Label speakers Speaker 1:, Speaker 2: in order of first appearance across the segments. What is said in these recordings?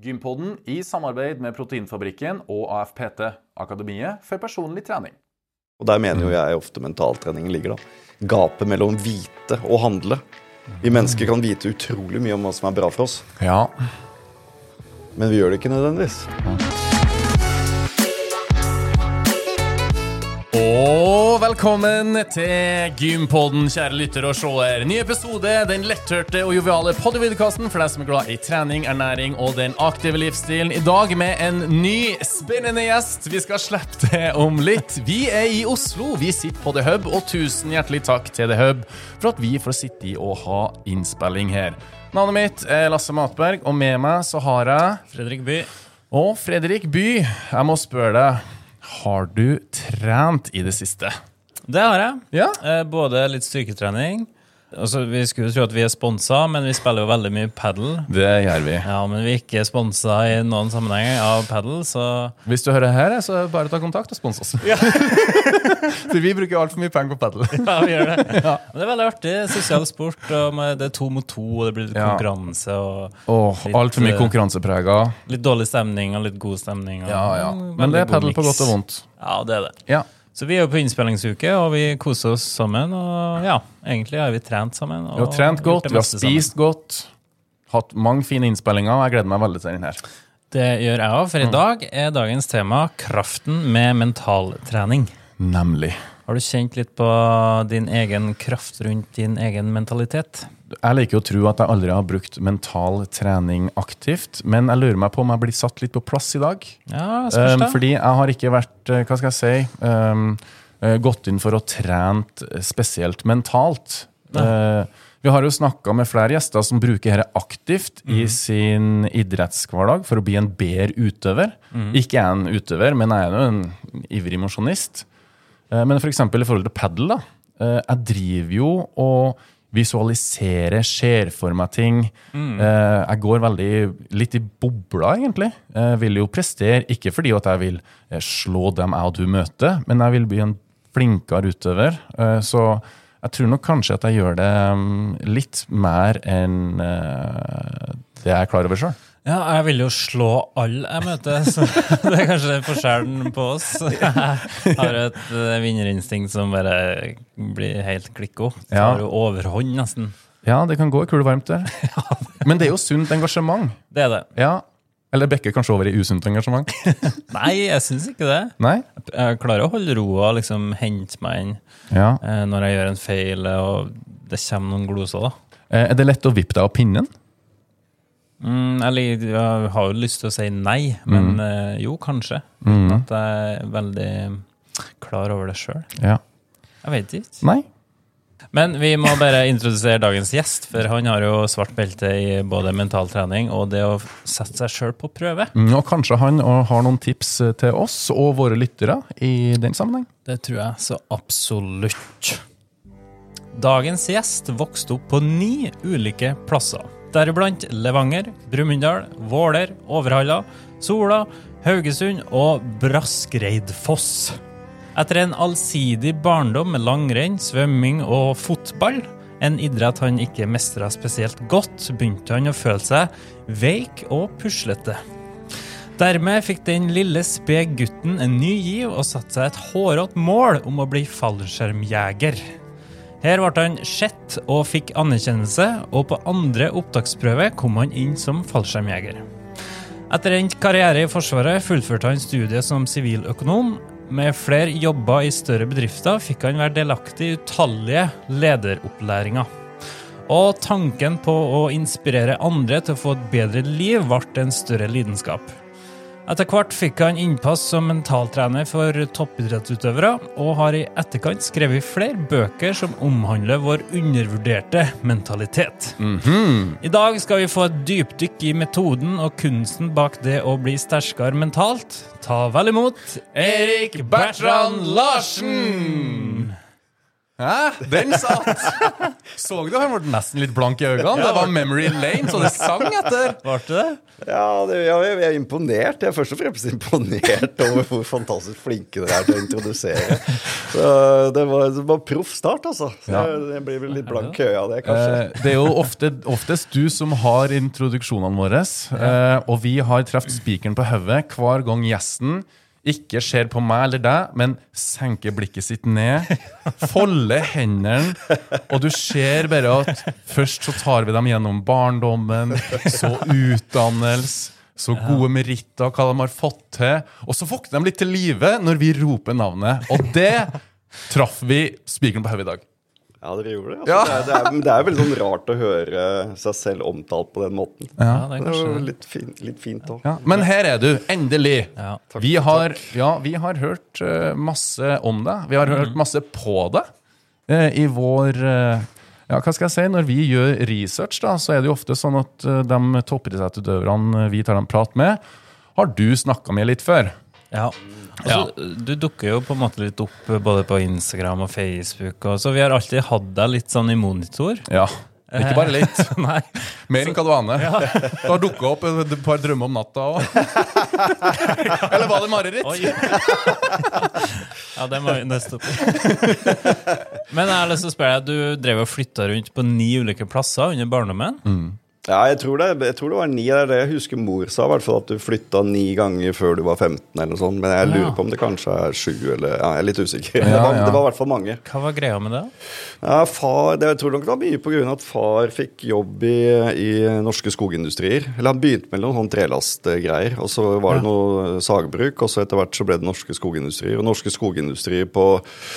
Speaker 1: Gympodden i samarbeid med Proteinfabrikken og AFPT, Akademiet for personlig trening.
Speaker 2: Og der mener jo jeg ofte mentaltreningen ligger, da. Gapet mellom vite og handle. Vi mennesker kan vite utrolig mye om hva som er bra for oss,
Speaker 1: Ja.
Speaker 2: men vi gjør det ikke nødvendigvis.
Speaker 1: Og velkommen til Gympodden, kjære lytter og seer. Ny episode, den letthørte og joviale podievidkasten for deg som er glad i trening, ernæring og den aktive livsstilen. I dag med en ny, spennende gjest. Vi skal slippe det om litt. Vi er i Oslo, vi sitter på The Hub, og tusen hjertelig takk til The Hub for at vi får sitte i og ha innspilling her. Navnet mitt er Lasse Matberg, og med meg så har jeg
Speaker 3: Fredrik By.
Speaker 1: Og Fredrik By, jeg må spørre deg, har du trent i det siste?
Speaker 3: Det har jeg.
Speaker 1: Ja.
Speaker 3: Eh, både litt styrketrening. Altså, vi skulle jo tro at vi er sponsa, men vi spiller jo veldig mye padel.
Speaker 1: Det gjør vi.
Speaker 3: Ja, men vi er ikke sponsa i noen sammenheng av padel, så
Speaker 1: Hvis du hører her, så bare ta kontakt og spons oss. Ja. For vi bruker altfor mye penger på padel.
Speaker 3: ja, vi gjør det. Men det er veldig artig. Sosial sport, og med, det er to mot to, og det blir litt
Speaker 1: Ja.
Speaker 3: konkurranse. og
Speaker 1: Åh,
Speaker 3: Litt,
Speaker 1: altfor mye
Speaker 3: eh,
Speaker 1: konkurranseprega.
Speaker 3: Litt dårlig stemning og litt god stemning. Og,
Speaker 1: Ja, ja.
Speaker 3: Mm,
Speaker 1: Men det er padel på godt og vondt.
Speaker 3: Ja, det er det.
Speaker 1: Ja.
Speaker 3: Så vi er jo på innspillingsuke, og vi koser oss sammen. Og ja, egentlig har vi trent sammen.
Speaker 1: Vi har trent godt, vi har
Speaker 3: spist sammen.
Speaker 1: godt. Hatt mange fine innspillinger, og jeg gleder meg veldig til den her.
Speaker 3: Det gjør jeg òg,
Speaker 1: Mm.
Speaker 3: for i dag er dagens tema kraften med mentaltrening.
Speaker 1: Nemlig.
Speaker 3: Har du kjent litt på din egen kraft rundt din egen mentalitet?
Speaker 1: Jeg liker å tro at jeg aldri har brukt mental trening aktivt, men jeg lurer meg på om jeg blir satt litt på plass i dag.
Speaker 3: Ja,
Speaker 1: Um, fordi jeg har ikke vært, eh, hva skal jeg si, um, eh, gått inn for å trene spesielt mentalt. Uh, vi har jo snakka med flere gjester som bruker dette aktivt i sin idrettshverdag for å bli en bedre utøver. Ikke jeg en utøver, men jeg er jo en ivrig mosjonist. Uh, men f.eks. i forhold til padel. Eh, jeg driver jo og visualiserer, ser for meg ting. Eh, jeg går veldig litt i bobla, egentlig. Jeg vil jo prestere, ikke fordi at jeg vil eh, slå dem jeg og du møter, men jeg vil bli en flinkere utøver. Eh, så jeg tror nok kanskje at jeg gjør det mm, litt mer enn eh, det jeg er klar over sjøl.
Speaker 3: Ja, jeg vil jo slå alle jeg møter, så det er kanskje forskjellen på oss. Jeg har et eh, vinnerinstinkt som bare blir helt klikko. Har jo overhånd, nesten.
Speaker 1: Ja, det kan gå i kul varmt der. Men det er jo sunt engasjement.
Speaker 3: Det er det.
Speaker 1: Ja. Eller bekker kanskje over i usunt engasjement.
Speaker 3: Nei, jeg syns ikke det.
Speaker 1: Nei?
Speaker 3: Jeg klarer å holde roa liksom hente meg inn
Speaker 1: Ja.
Speaker 3: eh, når jeg gjør en feil og det kommer noen gloser. da.
Speaker 1: Eh, Er det lett å vippe deg av pinnen?
Speaker 3: Mm, jeg, jeg har jo lyst til å si nei, men
Speaker 1: Mm.
Speaker 3: eh, jo, kanskje. Uten at jeg er veldig klar over det sjøl.
Speaker 1: Ja.
Speaker 3: Jeg vet ikke.
Speaker 1: Nei?
Speaker 3: Men vi må bare introdusere dagens gjest, for han har jo svart belte i både mentaltrening og det å sette seg sjøl på prøve.
Speaker 1: Mm, Og kanskje han har noen tips til oss og våre lyttere i den sammenheng?
Speaker 3: Det tror jeg så absolutt. Dagens gjest vokste opp på ni ulike plasser. Deriblant Levanger, Brumunddal, Våler, Overhalla, Sola, Haugesund og Braskreidfoss. Etter en allsidig barndom med langrenn, svømming og fotball, en idrett han ikke mestra spesielt godt, begynte han å føle seg veik og puslete. Dermed fikk den lille spede gutten en ny giv og satte seg et hårete mål om å bli fallskjermjeger. Her ble han sett og fikk anerkjennelse, og på andre opptaksprøve kom han inn som fallskjermjeger. Etter endt karriere i Forsvaret fullførte han studiet som siviløkonom. Med flere jobber i større bedrifter fikk han være delaktig i utallige lederopplæringer. Og tanken på å inspirere andre til å få et bedre liv ble en større lidenskap. Etter hvert fikk han innpass som mentaltrener for toppidrettsutøvere, og har i etterkant skrevet flere bøker som omhandler vår undervurderte mentalitet. I dag skal vi få et dypdykk i metoden og kunsten bak det å bli sterkere mentalt. Ta vel imot Erik Bertrand Larsen!
Speaker 1: Hæ? Den satt! Så du han ble nesten litt blank i øynene? Det var Memory Lane, så det sang etter.
Speaker 3: Var det det?
Speaker 2: Ja, det, ja, jeg er imponert. Jeg er først og fremst imponert over hvor fantastisk flinke dere er til å introdusere. Så det var, det var proff start, altså. Så
Speaker 1: Ja.
Speaker 2: jeg, jeg blir vel litt blank i øya av det, kanskje.
Speaker 1: Eh, Det er jo ofte, oftest du som har introduksjonene våre, eh, og vi har truffet spikeren på hodet hver gang gjesten ikke ser på meg eller deg, men senker blikket sitt ned, folder hendene, og du ser bare at først så tar vi dem gjennom barndommen, så utdannelse, så gode meritter, hva de har fått til, og så våkner de litt til live når vi roper navnet. Og det traff vi spikeren på hodet i dag.
Speaker 2: Ja, dere gjorde det. Altså.
Speaker 1: Ja.
Speaker 2: Det, er, det, er, det er veldig sånn rart å høre seg selv omtalt på den måten.
Speaker 3: Ja, det er kanskje
Speaker 2: jo
Speaker 3: det.
Speaker 2: litt, fin, litt fint òg.
Speaker 1: Ja, men her er du, endelig.
Speaker 3: Ja.
Speaker 2: Takk,
Speaker 1: vi,
Speaker 2: takk.
Speaker 1: har, ja, vi har hørt uh, masse om deg. Vi har hørt masse på deg uh, i vår uh, Ja, hva skal jeg si? Når vi gjør research, da, så er det jo ofte sånn at de toppidrettsutøverne vi tar en prat med, har du snakka med litt før.
Speaker 3: Ja. Altså, Du dukker jo på en måte litt opp eh, både på Instagram og Facebook, og så vi har alltid hatt deg litt sånn i monitor.
Speaker 1: Ja, Ikke bare litt.
Speaker 3: Nei.
Speaker 1: Mer enn hva du aner. Du har dukka opp et par drømmer om natta òg. Eller var det mareritt?
Speaker 3: Ja, det må vi nesten. Men jeg har lyst til å spørre deg, du drev og flytta rundt på ni ulike plasser under barndommen.
Speaker 2: Ja, jeg tror, det, jeg tror det var ni. Det er det jeg husker mor sa, i hvert fall at du flytta ni ganger før du var 15, eller noe sånt. Men jeg lurer på om det kanskje er sju, eller ja, Jeg er litt usikker.
Speaker 1: Ja,
Speaker 2: det, var,
Speaker 1: ja.
Speaker 2: det var i hvert fall mange.
Speaker 3: Hva var greia med det?
Speaker 2: Ja, far, det, jeg tror nok det var mye på grunn av at far fikk jobb i, i norske skogindustrier. Eller han begynte med noen sånn trelastgreier, og så var det noe sagbruk, og så etter hvert så ble det norske skogindustrier. Og norske skogindustrier på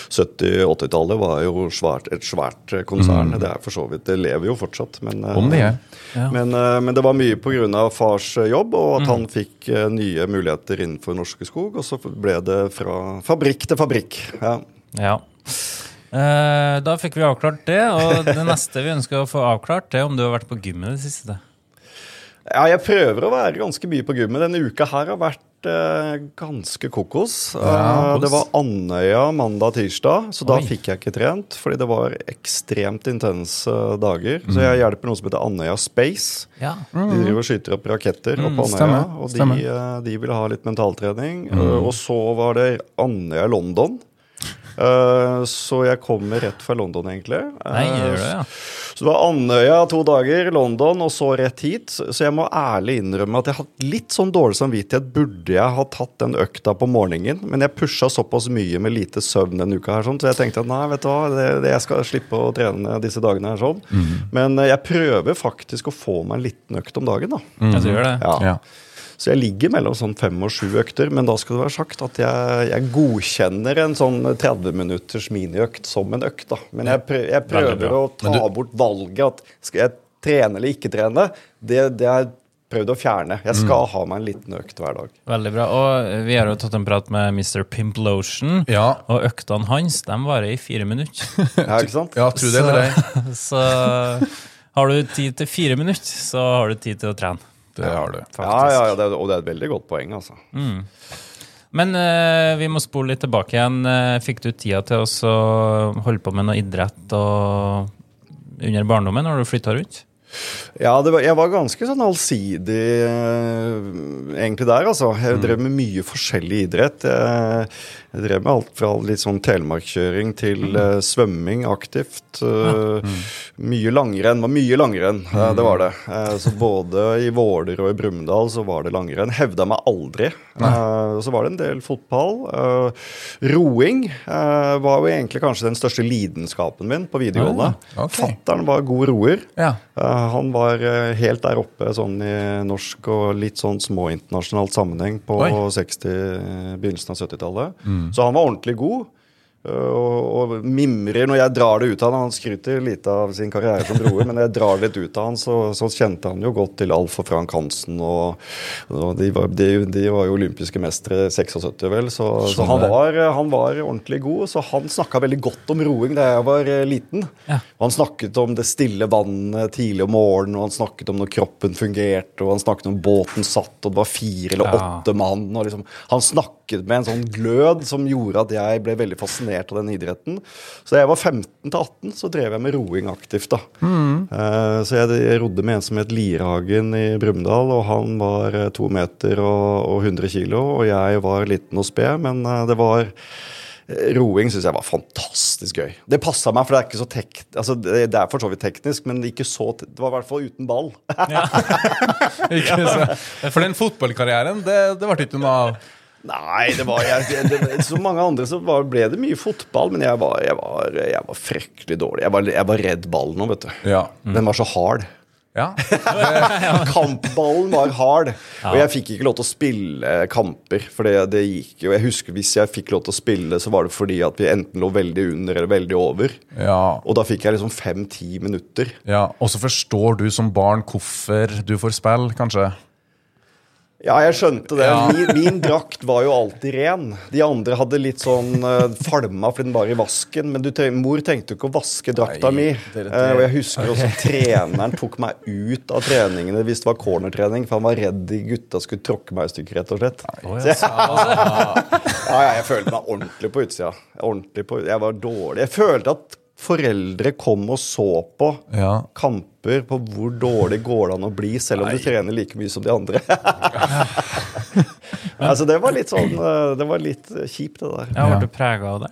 Speaker 2: 70-80-tallet var jo svært, et svært konsern. Det er for så vidt, det lever jo fortsatt. Men, eh,
Speaker 1: Om det er.
Speaker 3: Ja.
Speaker 2: Men, eh, men det var mye pga. fars eh, jobb, og at han fikk eh, nye muligheter innenfor Norske Skog. Og så ble det fra fabrikk til fabrikk. Ja.
Speaker 3: Ja. Eh, da fikk vi avklart det, og det neste vi ønsker å få avklart, det er om du har vært på gymmet i det siste.
Speaker 2: Ja, jeg prøver å være ganske mye på gymmet. Denne uka her har vært eh, ganske kokos.
Speaker 1: Ja,
Speaker 2: Eh, det var Andøya mandag-tirsdag, så da
Speaker 3: Oi.
Speaker 2: fikk jeg ikke trent. Fordi det var ekstremt intense dager. Så
Speaker 1: Mm.
Speaker 2: jeg hjelper noe som heter Andøya Space.
Speaker 3: Ja.
Speaker 2: De driver og skyter opp raketter oppe på Andøya, og de, eh, de ville ha litt mentaltrening. Eh, Og så var det Andøya London. Eh, så jeg kommer rett fra London, egentlig.
Speaker 3: Nei,
Speaker 2: Eh,
Speaker 3: gjør det, ja.
Speaker 2: Så det var Andøya to dager, London, og så rett hit. Så så jeg må ærlig innrømme at jeg har hatt litt sånn dårlig samvittighet. Burde jeg ha tatt den økta på morgenen? Men jeg pusha såpass mye med lite søvn denne uka, her, sånn, så jeg tenkte at nei, vet du hva, det, det, jeg skal slippe å trene disse dagene her sånn. Men eh, jeg prøver faktisk å få meg en liten økt om dagen, da.
Speaker 3: Ja, du gjør det.
Speaker 2: Ja.
Speaker 1: Ja.
Speaker 2: Så jeg ligger mellom sånn fem og sju økter, men da skal det være sagt at jeg, jeg godkjenner en sånn 30 minutters miniøkt som en økt. da. Men jeg, prø jeg prøver å ta bort valget at skal jeg trene eller ikke trene. Det, det har jeg prøvd å fjerne. Jeg skal ha meg en liten økt hver dag.
Speaker 3: Veldig bra. Og vi har jo tatt en prat med Mr. Pimp Lotion,
Speaker 1: Ja.
Speaker 3: og øktene hans de varer i fire minutter.
Speaker 2: Ja, ikke sant?
Speaker 1: ja, tro det eller ei.
Speaker 3: Så har du tid til fire minutter, så har du tid til å trene.
Speaker 1: Det har du.
Speaker 2: Ja, ja, ja det, og det er et veldig godt poeng, altså.
Speaker 3: Men uh, vi må spole litt tilbake igjen. Eh, Fikk du tida til å holde på med noe idrett og under barndommen når du flytta rundt?
Speaker 2: Ja, det var, jeg var ganske sånn allsidig eh, egentlig der, altså. Jeg drev med mye forskjellig idrett. Jeg, jeg drev med alt fra litt sånn telemarkkjøring til uh, svømming aktivt. eh, Mye langrenn. Var mye langrenn, uh, det var det. Så både i Våler og i Brumunddal så var det langrenn. Hevda meg aldri. Så var det en del fotball. Roing var jo egentlig kanskje den største lidenskapen min på videregående.
Speaker 1: Okay.
Speaker 2: Fattern var god roer.
Speaker 1: Ja.
Speaker 2: Han var eh, helt der oppe sånn i norsk og litt sånn små internasjonalt sammenheng på
Speaker 1: Oi.
Speaker 2: 60, begynnelsen av 70-tallet. Så han var ordentlig god. Eh, Og, og mimrer når jeg drar det ut av han. Han skryter lite av sin karriere som broer, men når jeg drar det litt ut av han, så, så kjente han jo godt til Alf og Frank Hansen. Og, og de, var, de, de var jo olympiske mestere 76, vel. Så, så han, var, han var ordentlig god. Så han snakka veldig godt om roing da jeg var eh, liten.
Speaker 3: Ja.
Speaker 2: Han snakket om det stille vannet tidlig om morgenen, og han snakket om når kroppen fungerte, og han snakket om båten satt, og det var fire eller
Speaker 3: Ja.
Speaker 2: åtte mann. og liksom, Han snakka pakket med en sånn glød som gjorde at jeg ble veldig fascinert av den idretten. Så da jeg var 15 til 18, så drev jeg med roing aktivt, da. Eh, så jeg, jeg rodde med en som het Lierhagen i Brumunddal, og han var eh, to meter og, og 100 kilo, og jeg var liten og sped, men eh, det var Roing syns jeg var fantastisk gøy. Det passa meg, for det er ikke så tek... Altså, det er for så vidt teknisk, men ikke så te- Det var i hvert fall uten ball.
Speaker 1: Så, for den fotballkarrieren, det, det ble ikke noe av.
Speaker 2: Nei, det var jeg, det, Som mange andre så var, ble det mye fotball, men jeg var, jeg var, jeg var fryktelig dårlig. Jeg var, jeg var redd ballen òg, vet du.
Speaker 1: Ja.
Speaker 2: Den var så hard.
Speaker 1: ja.
Speaker 2: Kampballen var hard. Og jeg fikk ikke lov til å spille kamper. For det, det gikk jo Jeg husker hvis jeg fikk lov til å spille, så var det fordi at vi enten lå veldig under eller veldig over.
Speaker 1: ja.
Speaker 2: Og da fikk jeg liksom fem-ti minutter.
Speaker 1: ja. Og så forstår du som barn hvorfor du får spille, kanskje?
Speaker 2: Ja, jeg skjønte det.
Speaker 1: Ja.
Speaker 2: Min, min drakt var jo alltid ren. De andre hadde litt sånn uh, falma fordi den var i vasken. Men du, ten- mor tenkte jo ikke å vaske drakta
Speaker 1: Nei,
Speaker 2: mi. Eh, og jeg husker også treneren tok meg ut av treningene hvis det var cornertrening, for han var redd de gutta skulle tråkke meg i stykker, rett og slett.
Speaker 3: Å, jeg
Speaker 2: Ja, ja, jeg følte meg ordentlig på utsida. Ordentlig på, jeg var dårlig. Jeg følte at foreldre kom og så på
Speaker 1: Ja.
Speaker 2: kamper på hvor dårlig går det an å bli, selv om du trener like mye som de andre. altså, det var litt sånn eh, Det var litt kjipt, det der.
Speaker 3: Ja, Ble du prega av det?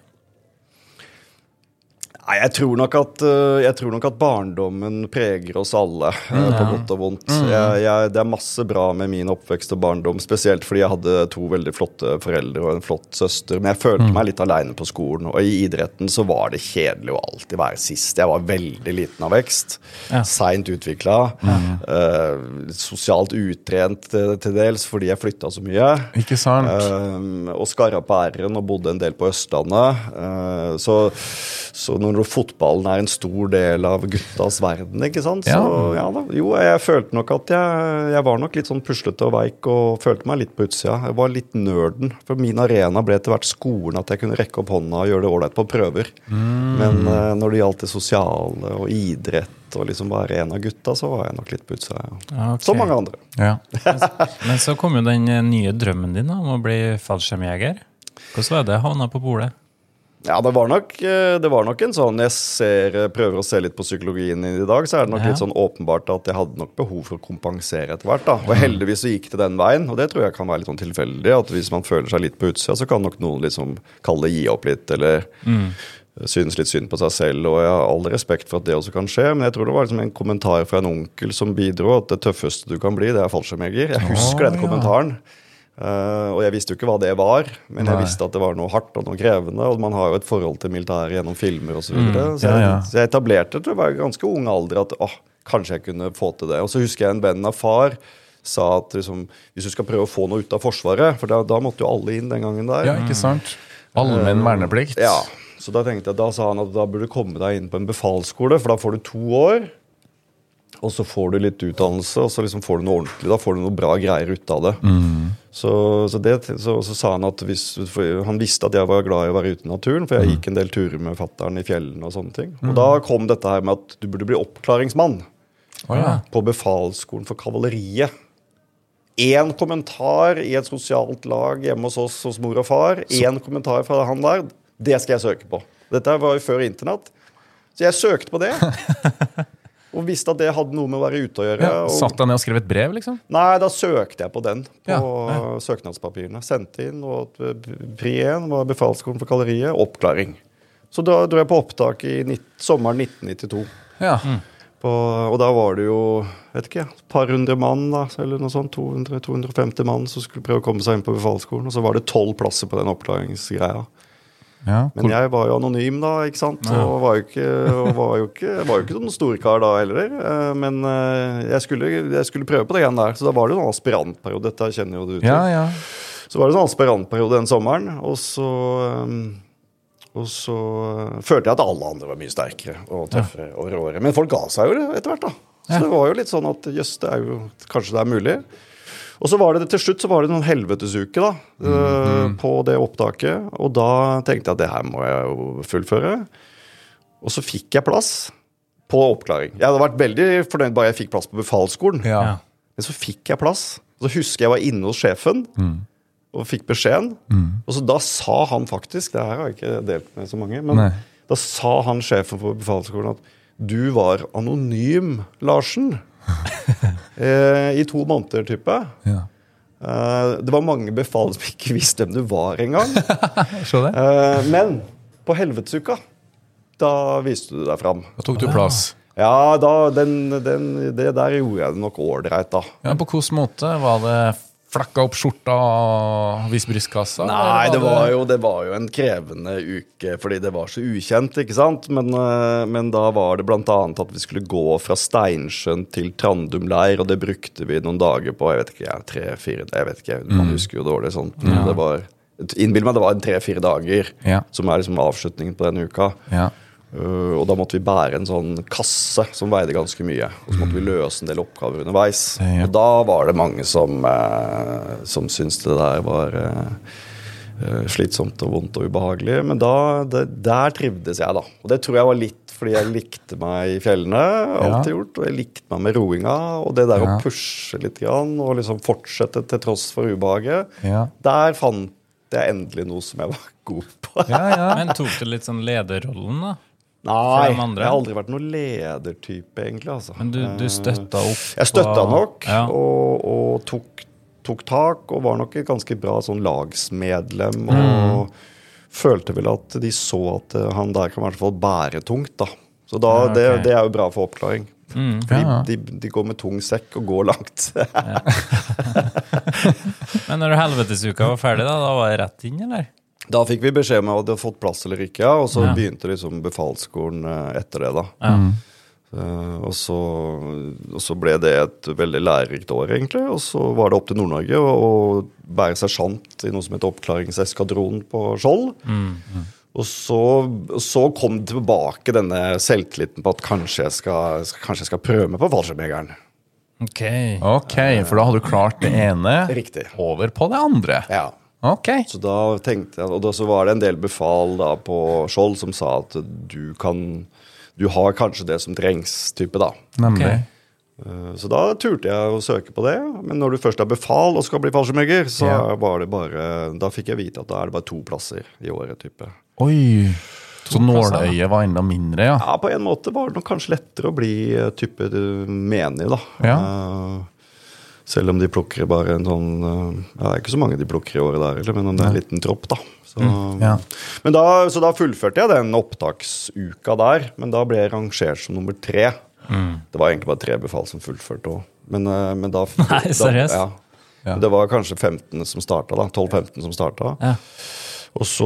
Speaker 2: Nei, jeg tror nok at, eh, jeg tror nok at barndommen preger oss alle, eh, på godt og vondt. Jeg, jeg, det er masse bra med min oppvekst og barndom, spesielt fordi jeg hadde to veldig flotte foreldre og en flott søster. Men jeg følte meg litt aleine på skolen, og i idretten så var det kjedelig å alltid være sist. Jeg var veldig liten av vekst,
Speaker 3: Ja.
Speaker 2: seint utvikla, sosialt utrent til, til dels fordi jeg flytta så mye.
Speaker 1: Ikke sant?
Speaker 2: Um, og skarra på r-en og bodde en del på Østlandet. Uh, så, så når fotballen er en stor del av guttas verden, ikke sant så ja, da. Jo, jeg følte nok at jeg, jeg var nok litt sånn puslete og veik og følte meg litt på utsida. Jeg var litt nerden. For min arena ble etter hvert skolen, at jeg kunne rekke opp hånda og gjøre det ålreit på prøver. Men uh, når det gjaldt det sosiale og idrett og liksom være en av gutta, så var jeg nok litt på utsida. Ja.
Speaker 3: Okay.
Speaker 2: Som mange andre.
Speaker 1: Ja.
Speaker 3: Men så kom jo den eh, nye drømmen din da, om å bli fallskjermjeger. Hvordan var det havna på bordet?
Speaker 2: Ja, det var, nok, eh, det var nok en sånn Jeg ser, eh, prøver å se litt på psykologien i dag, så er det nok
Speaker 3: Ja.
Speaker 2: litt sånn åpenbart at jeg hadde nok behov for å kompensere etter hvert. da. Og heldigvis så gikk det den veien, og det tror jeg kan være litt sånn tilfeldig. At hvis man føler seg litt på utsida, så kan nok noen liksom kalle det gi opp litt, eller synes litt synd på seg selv. Og jeg har all respekt for at det også kan skje, men jeg tror det var liksom en kommentar fra en onkel som bidro, at det tøffeste du kan bli, det er fallskjermjeger. Jeg husker den
Speaker 1: ja.
Speaker 2: Eh, og jeg visste jo ikke hva det var, men jeg visste at det var noe hardt og noe krevende. Og man har jo et forhold til militæret gjennom filmer osv. Så, videre. så,
Speaker 1: ja,
Speaker 2: jeg-
Speaker 1: ja.
Speaker 2: så jeg etablerte det jeg var i ganske ung alder at åh, kanskje jeg kunne få til det. Og så husker jeg en venn av far sa at liksom, hvis du skal prøve å få noe ut av Forsvaret, for da, da måtte jo alle inn den gangen der.
Speaker 1: ja, ikke sant? Allmenn verneplikt.
Speaker 2: Ja, så da tenkte jeg, da sa han at da burde du komme deg inn på en befalsskole, for da får du to år. Og så får du litt utdannelse, og så liksom får du noe ordentlig. Da får du noe bra greier ut av det. Så, så, det så, så sa han at hvis, Han visste at jeg var glad i å være ute i naturen, for jeg gikk en del turer med fattern i fjellene og sånne ting. Og da kom dette her med at du burde bli oppklaringsmann
Speaker 1: Oh, ja.
Speaker 2: på befalsskolen for kavaleriet. Én kommentar i et sosialt lag hjemme hos oss hos mor og far. Én kommentar fra han der. Det skal jeg søke på. Dette var jo før internett. Så jeg søkte på det. Og visste at det hadde noe med å være ute å gjøre.
Speaker 1: Ja,
Speaker 2: og,
Speaker 1: Satt deg ned og skrev et brev, liksom?
Speaker 2: nei, da søkte jeg på den på
Speaker 1: Ja,
Speaker 2: søknadspapirene. Sendte inn, og pri 1 var befalsskolen for kalleriet. Oppklaring. Så da dro jeg på opptak i nitt, sommeren 1992.
Speaker 1: Ja.
Speaker 2: På, og da var det jo vet ikke, et par hundre mann, da, eller noe sånt, 200-250 mann som skulle prøve å komme seg inn på befalsskolen. Og så var det tolv plasser på den oppklaringsgreia.
Speaker 1: Ja.
Speaker 2: Men jeg var jo anonym da, ikke sant. Og var jo ikke, var jo ikke, var jo ikke noen storkar da heller. Eh, Men eh, jeg skulle, jeg skulle prøve på det igjen der. Så da var det jo en aspirantperiode. Dette kjenner jo du til.
Speaker 1: ja, ja.
Speaker 2: Så var det en aspirantperiode den sommeren, og så um, og så følte jeg at alle andre var mye sterkere og tøffere og råere. Men folk ga seg jo etter hvert, da. Så det var jo litt sånn at jøss, det er jo kanskje det er mulig. Og så var det til slutt så var det noen helvetesuke da, uh, på det opptaket. Og da tenkte jeg at det her må jeg jo fullføre. Og så fikk jeg plass på oppklaring. Jeg hadde vært veldig fornøyd bare jeg fikk plass på befalsskolen.
Speaker 1: ja.
Speaker 2: Men så fikk jeg plass. Og så husker jeg var inne hos sjefen. og fikk beskjeden. Og så da sa han faktisk, det her har jeg ikke delt med så mange, men
Speaker 1: Nei.
Speaker 2: da sa han sjefen på befalsskolen at du var anonym, Larsen. eh, I to måneder, type.
Speaker 1: Ja.
Speaker 2: Eh, det var mange befal som ikke visste hvem du var engang. Eh, men på helvetesuka, da viste du deg fram.
Speaker 1: Da tok du plass.
Speaker 2: Ja, da, den, den, det der gjorde jeg det nok ålreit, da.
Speaker 1: Ja, På hvilken måte? Var det flakka opp skjorta og vist brystkassa?
Speaker 2: Nei, det var, jo, det var jo en krevende uke fordi det var så ukjent, ikke sant. Men, eh, men da var det bl.a. at vi skulle gå fra Steinsjøen til Trandum leir, og det brukte vi noen dager på. Jeg vet ikke, tre-fire Jeg vet ikke, man husker jo dårlig sånt. Ja. det var Innbill meg det var tre-fire dager
Speaker 1: Ja.
Speaker 2: som er liksom avslutningen på denne uka.
Speaker 1: Ja.
Speaker 2: Uh, og da måtte vi bære en sånn kasse som veide ganske mye. Og så måtte vi løse en del oppgaver underveis.
Speaker 1: Ja.
Speaker 2: Og da var det mange som, uh, som syntes det der var uh, slitsomt og vondt og ubehagelig. Men da, det, der trivdes jeg, da. Og det tror jeg var litt fordi jeg likte meg i fjellene. alltid gjort, Og jeg likte meg med roinga. Og det der
Speaker 1: Ja.
Speaker 2: å pushe litt grann, og liksom fortsette til tross for ubehaget.
Speaker 1: Ja.
Speaker 2: Der fant jeg endelig noe som jeg var god på.
Speaker 1: Ja, ja.
Speaker 3: Men tok du litt sånn lederrollen, da?
Speaker 2: Nei, jeg har aldri vært noen ledertype, egentlig. altså.
Speaker 3: Men du, du støtta opp?
Speaker 2: Jeg støtta nok,
Speaker 3: Ja.
Speaker 2: og, og tok, tok tak, og var nok et ganske bra sånn lagsmedlem. Og følte vel at de så at eh, han der kan i hvert fall bære tungt, da. Så da,
Speaker 3: Ja, okay.
Speaker 2: det, det er jo bra for oppklaring.
Speaker 3: Mm.
Speaker 2: Fordi
Speaker 1: Ja.
Speaker 2: de, de går med tung sekk og går langt.
Speaker 3: Men når helvetesuka var ferdig, da, da var det rett inn, eller?
Speaker 2: Da fikk vi beskjed om at de hadde fått plass eller ikke, og så
Speaker 3: Ja.
Speaker 2: begynte liksom befalsskolen eh, etter det. da.
Speaker 3: Ja.
Speaker 2: Uh, og, så, og så ble det et veldig lærerikt år, egentlig. Og så var det opp til Nord-Norge å bære sersjant i noe som heter Oppklaringseskadronen på Skjold. Og så, så kom tilbake denne selvtilliten på at kanskje jeg skal, kanskje jeg skal prøve meg på fallskjermjegeren.
Speaker 3: Ok.
Speaker 1: Ok, for da hadde du klart det ene
Speaker 2: Riktig.
Speaker 1: over på det andre.
Speaker 2: Ja.
Speaker 1: Ok.
Speaker 2: Så da tenkte jeg, og da så var det en del befal da på Skjold som sa at du kan Du har kanskje det som trengs, type, da.
Speaker 1: Nemlig.
Speaker 3: Ok.
Speaker 2: Eh, Så da turte jeg å søke på det. Men når du først er befal og skal bli fallskjermjeger, så
Speaker 1: yeah.
Speaker 2: var det bare Da fikk jeg vite at da er det bare to plasser i året, type.
Speaker 1: Oi. Så nåløyet var enda mindre, ja.
Speaker 2: Ja, på en måte var det nok kanskje lettere å bli eh, type eh, menig, da.
Speaker 1: Ja.
Speaker 2: Eh, selv om de plukker bare en sånn eh, Ja, det er ikke så mange de plukker i året der, heller, men det er en liten tropp, da. Så,
Speaker 1: Ja.
Speaker 2: men da, så da fullførte jeg den opptaksuka der, men da ble jeg rangert som nummer tre. Det var egentlig bare tre befal som fullførte òg. Men, eh, men da
Speaker 3: Nei, seriøst?
Speaker 2: Ja.
Speaker 1: Ja.
Speaker 2: Det var kanskje 15 som starta, da. 12-15 som starta.
Speaker 3: Ja.
Speaker 2: Og, så,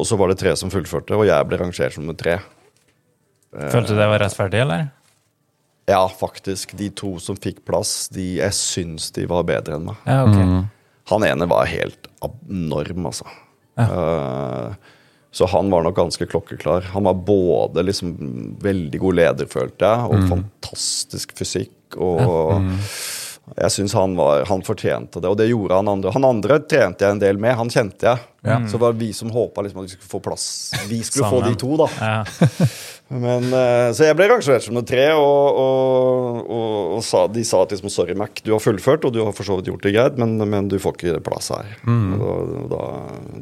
Speaker 2: og så var det tre som fullførte, og jeg ble rangert som nummer tre.
Speaker 3: Følte du det var rettferdig, eller?
Speaker 2: Ja, faktisk. De to som fikk plass, de, jeg syns de var bedre enn meg.
Speaker 3: Ja, okay.
Speaker 1: Mm.
Speaker 2: Han ene var helt abnorm, altså. Eh, så han var nok ganske klokkeklar. Han var både liksom veldig god leder, følte jeg, og fantastisk fysikk. Og jeg syns han, han fortjente det, og det gjorde han andre. Han andre trente jeg en del med, han kjente jeg.
Speaker 1: Ja.
Speaker 2: Så var vi som håpa liksom at vi skulle få plass. Vi skulle få de to, da.
Speaker 3: Ja.
Speaker 2: Men, eh, så jeg ble rangert som nummer tre, og, og, og, og sa, de sa at liksom, sorry, Mac, du har fullført, og du har for så vidt gjort det greit, men, men du får ikke plass her. Og da, da,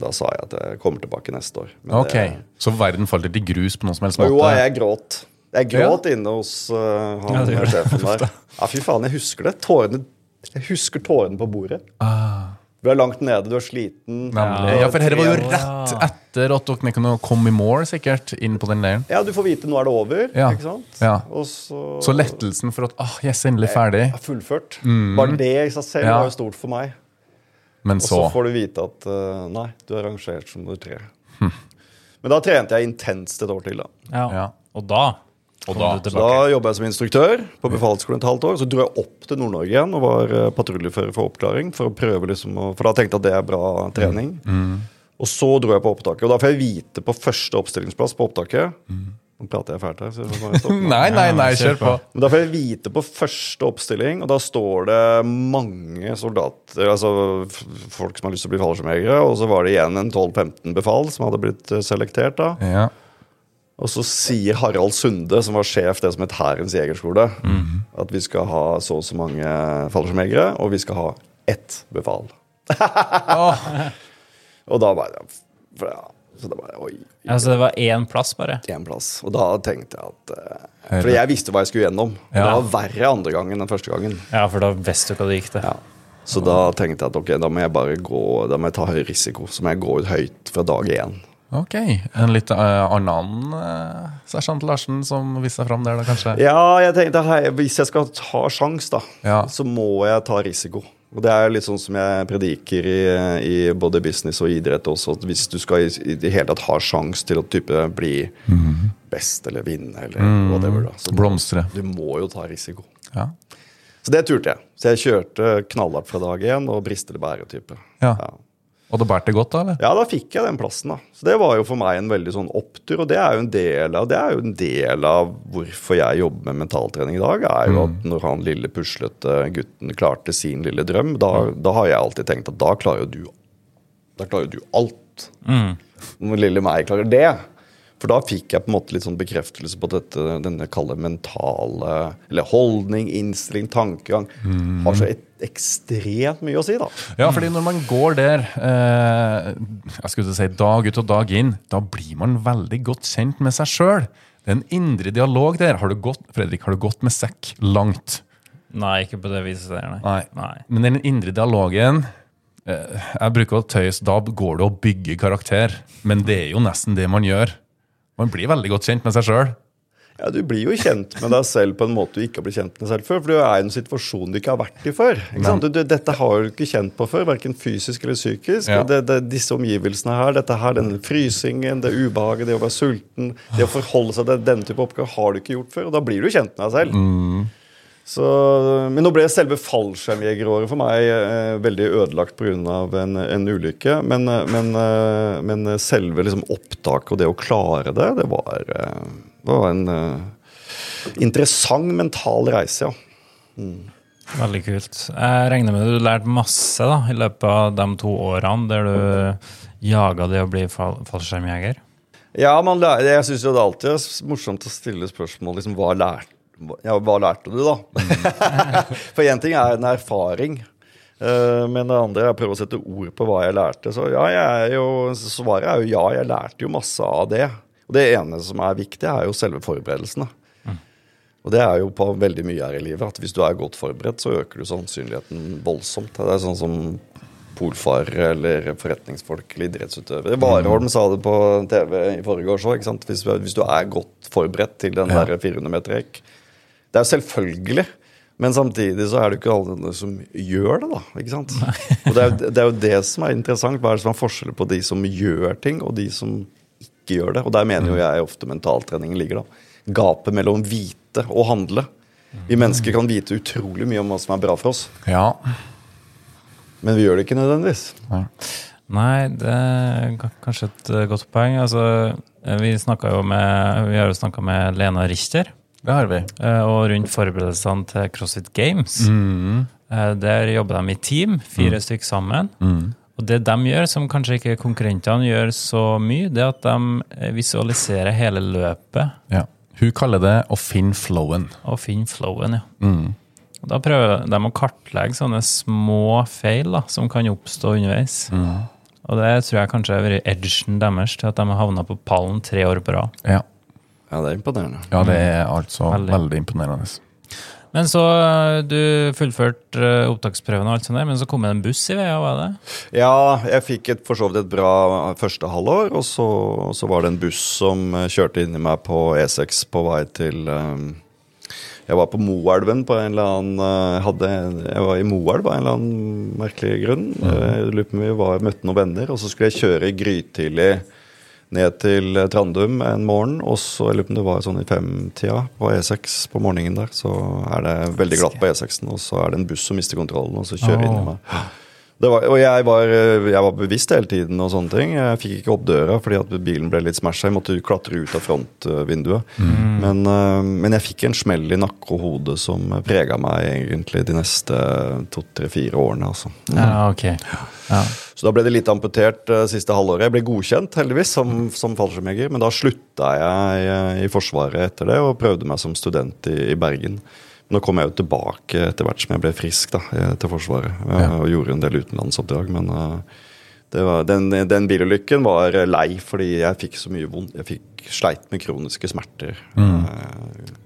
Speaker 2: da sa jeg at jeg kommer tilbake neste år. Men
Speaker 1: Ok,
Speaker 2: det,
Speaker 1: Så verden falt ikke i grus på noen som helst
Speaker 2: måte? jo, jeg gråt. Jeg gråt inne hos uh, han
Speaker 3: Ja, det det
Speaker 2: sjefen der. Ja, fy faen, jeg husker det. Tårene, jeg husker tårene på bordet.
Speaker 1: Ah,
Speaker 2: Du er langt nede, du er sliten.
Speaker 3: Ja.
Speaker 1: Ja, for dette var jo rett etter at dere kunne komme i mål, sikkert, inn på den leiren.
Speaker 2: Ja, du får vite nå er det over,
Speaker 1: Ja.
Speaker 2: ikke sant?
Speaker 1: Ja.
Speaker 2: Og så,
Speaker 1: Så lettelsen for at ah, yes, endelig ferdig.
Speaker 2: Jeg har fullført. Bare det i seg selv
Speaker 1: Ja.
Speaker 2: var jo stort for meg.
Speaker 1: Men
Speaker 2: Og så
Speaker 1: så
Speaker 2: får du vite at uh, nei, du er rangert som nummer tre. Men da trente jeg intenst et år til. da.
Speaker 3: Ja.
Speaker 1: Ja.
Speaker 3: Og da
Speaker 1: Og da-
Speaker 2: Så da jobba jeg som instruktør på befalsskolen et halvt år. Så dro jeg opp til Nord-Norge igjen og var eh, patruljefører for oppklaring. For å prøve liksom For da tenkte jeg at det er bra trening. Og så dro jeg på opptaket. Og da får jeg vite på første oppstillingsplass på opptaket Nå prater jeg fælt her. så jeg.
Speaker 1: Nei, nei, nei, kjør på.
Speaker 2: Men da får jeg vite på første oppstilling, og da står det mange soldater, altså folk som har lyst til å bli fallskjermjegere, og så var det igjen en 12-15 befal som hadde blitt eh, selektert da.
Speaker 1: Ja.
Speaker 2: Og så sier Harald Sunde, som var sjef det som het Hærens jegerskole, at vi skal ha så og så mange fallskjermjegere, og vi skal ha ett befal. Og da bare ja, Så da bare Oi.
Speaker 3: Altså, det var én plass, bare.
Speaker 2: Én plass. Og da tenkte jeg at eh, For jeg visste hva jeg skulle gjennom.
Speaker 1: Ja.
Speaker 2: Det var verre andre gangen enn første gangen.
Speaker 3: Ja, for da visste du hva det gikk til.
Speaker 2: Ja. Så da tenkte jeg at ok, da må jeg bare gå Da må jeg ta høy risiko. Så må jeg gå ut høyt fra dag én.
Speaker 1: Ok. En litt uh, annen uh, sersjant Larsen som viste seg fram der, da, kanskje?
Speaker 2: Ja, jeg tenkte hei, hvis jeg skal ta sjans, da,
Speaker 1: Ja.
Speaker 2: så må jeg ta risiko. Og det er litt sånn som jeg prediker i, i både business og idrett også, at hvis du skal i, det hele tatt ha sjans til å type bli best eller vinne eller whatever, da, så
Speaker 1: Blomstre.
Speaker 2: du må jo ta risiko.
Speaker 1: Ja.
Speaker 2: Så det turte jeg. Så jeg kjørte knallhardt fra dag én og brister det bære-type.
Speaker 1: Ja.
Speaker 2: Ja.
Speaker 1: Og det bærte godt, da? eller?
Speaker 2: Ja, da fikk jeg den plassen, da. Så det var jo for meg en veldig sånn opptur, og det er jo en del av, det jo en del av hvorfor jeg jobber med mentaltrening i dag, er jo at når han lille puslete gutten klarte sin lille drøm, da, da har jeg alltid tenkt at da klarer jo du Da klarer du alt. Når lille meg klarer det. For da fikk jeg på en måte litt sånn bekreftelse på at dette, denne kalde mentale Eller holdning, innstilling, tankegang har så et, ekstremt mye å si, da.
Speaker 1: Ja, fordi når man går der eh, jeg skulle til si dag ut og dag inn, da blir man veldig godt kjent med seg sjøl. Det er en indre dialog der. Har du gått, Fredrik, har du gått med sekk langt?
Speaker 3: Nei, ikke på det viset der, nei.
Speaker 1: Nei.
Speaker 3: Nei.
Speaker 1: Men den indre dialogen eh, Jeg bruker å tøyse, da går det å bygge karakter. Men det er jo nesten det man gjør. Man blir veldig godt kjent med seg sjøl.
Speaker 2: Ja, Du blir jo kjent med deg selv på en måte du ikke har blitt kjent med deg selv før. For du er i en situasjon du ikke har vært i før. Du, du, dette har du ikke kjent på før, verken fysisk eller psykisk.
Speaker 1: Ja.
Speaker 2: Det, det, disse omgivelsene her, dette her, den frysingen, det ubehaget, det å være sulten, det å forholde seg til denne type oppgaver har du ikke gjort før. Og da blir du kjent med deg selv. Så, men nå ble selve fallskjermjegeråret for meg eh, veldig ødelagt pga. En, en ulykke. Men, eh, men, eh, men selve liksom, opptaket og det å klare det, det var, eh, det var en eh, interessant mental reise, ja.
Speaker 3: Veldig kult. Jeg regner med du lærte masse da, i løpet av de to årene der du jaga det å bli fall fallskjermjeger.
Speaker 2: Ja, man jeg syns det alltid er morsomt å stille spørsmål liksom, hva, lær, ja, hva lærte du, da? For én ting er en erfaring. eh, Men det andre er å prøve å sette ord på hva jeg lærte. Så ja, jeg er jo, svaret er jo ja, jeg lærte jo masse av det. Og det ene som er viktig, er jo selve forberedelsene. Og det er jo på veldig mye her i livet. At hvis du er godt forberedt, så øker du sannsynligheten voldsomt. Det er sånn som polfarere eller forretningsfolk eller idrettsutøvere. Vareholm sa det på TV i forgårs òg. Hvis, hvis du er godt forberedt til den
Speaker 1: Ja.
Speaker 2: der 400 meter rekk. Det er jo selvfølgelig. Men samtidig så er det jo ikke alle som gjør det, da. ikke sant? Og det er, det er jo det som er interessant. Hva er det som er forskjellen på de som gjør ting, og de som ikke gjør det? Og der mener jo jeg ofte mentaltreningen ligger, da. Gapet mellom vite og handle. Vi mennesker kan vite utrolig mye om hva som er bra for oss,
Speaker 1: Ja.
Speaker 2: men vi gjør det ikke nødvendigvis.
Speaker 3: Nei, det er kanskje et eh, godt poeng. Altså, eh, vi, jo med, vi har jo snakka med Lena Richter,
Speaker 1: Det har vi.
Speaker 3: eh, og rundt forberedelsene til CrossFit Games. Mm. Der jobber de i team, fire stykker sammen. Og det de gjør, som kanskje ikke konkurrentene gjør så mye, det er at de eh, visualiserer hele løpet
Speaker 1: Ja. Hun kaller det å finne flowen.
Speaker 3: Å finne flowen, ja. Og Da prøver de å kartlegge sånne små feil da, som kan oppstå underveis. Og det tror jeg kanskje har vært edgen deres til at de har havna på pallen tre år på rad.
Speaker 1: Ja.
Speaker 2: Ja, det er imponerende.
Speaker 1: ja, det er altså
Speaker 3: Veldig.
Speaker 1: veldig, imponerende.
Speaker 3: Men så eh, du fullførte eh, opptaksprøven, og alt sånt der, men så kom det en buss i veia? var det?
Speaker 2: Ja, jeg fikk et, for så vidt et bra første halvår, og så, så var det en buss som eh, kjørte inn i meg på E6 på vei til eh, Jeg var på Moelven på en eller annen eh, hadde, Jeg var i Moelv av en eller annen merkelig grunn. Mm. Jeg lurer på om vi var, møtte noen venner, og så skulle jeg kjøre grytidlig ned til Trandum en morgen, og så jeg lurer på om det var sånn i femtida på E6 på morgenen der, så er det veldig glatt på E6-en, og så er det en buss som mister kontrollen, og så kjører inn i meg. Det var, og jeg var, jeg var bevisst hele tiden og sånne ting. Jeg fikk ikke opp døra fordi at bilen ble litt smasha. Jeg måtte klatre ut av frontvinduet. Men, eh, men jeg fikk en smell i nakke og hode som prega meg egentlig de neste to-tre-fire årene. Altså.
Speaker 3: Ja, ok. Ja.
Speaker 2: Så da ble det litt amputert uh, siste halvåret. Jeg ble godkjent heldigvis som, som fallskjermjeger, men da slutta jeg eh, i Forsvaret etter det og prøvde meg som student i, i Bergen. Nå kom jeg jo tilbake etter hvert som jeg ble frisk da, eh, til Forsvaret.
Speaker 1: Ja.
Speaker 2: Og gjorde en del utenlandsoppdrag. Men det var, den, den bilulykken var lei fordi jeg fikk så mye vondt. Jeg fikk sleit med kroniske smerter.
Speaker 1: Mm.
Speaker 2: eh, i lang
Speaker 3: Kjen-
Speaker 2: tid.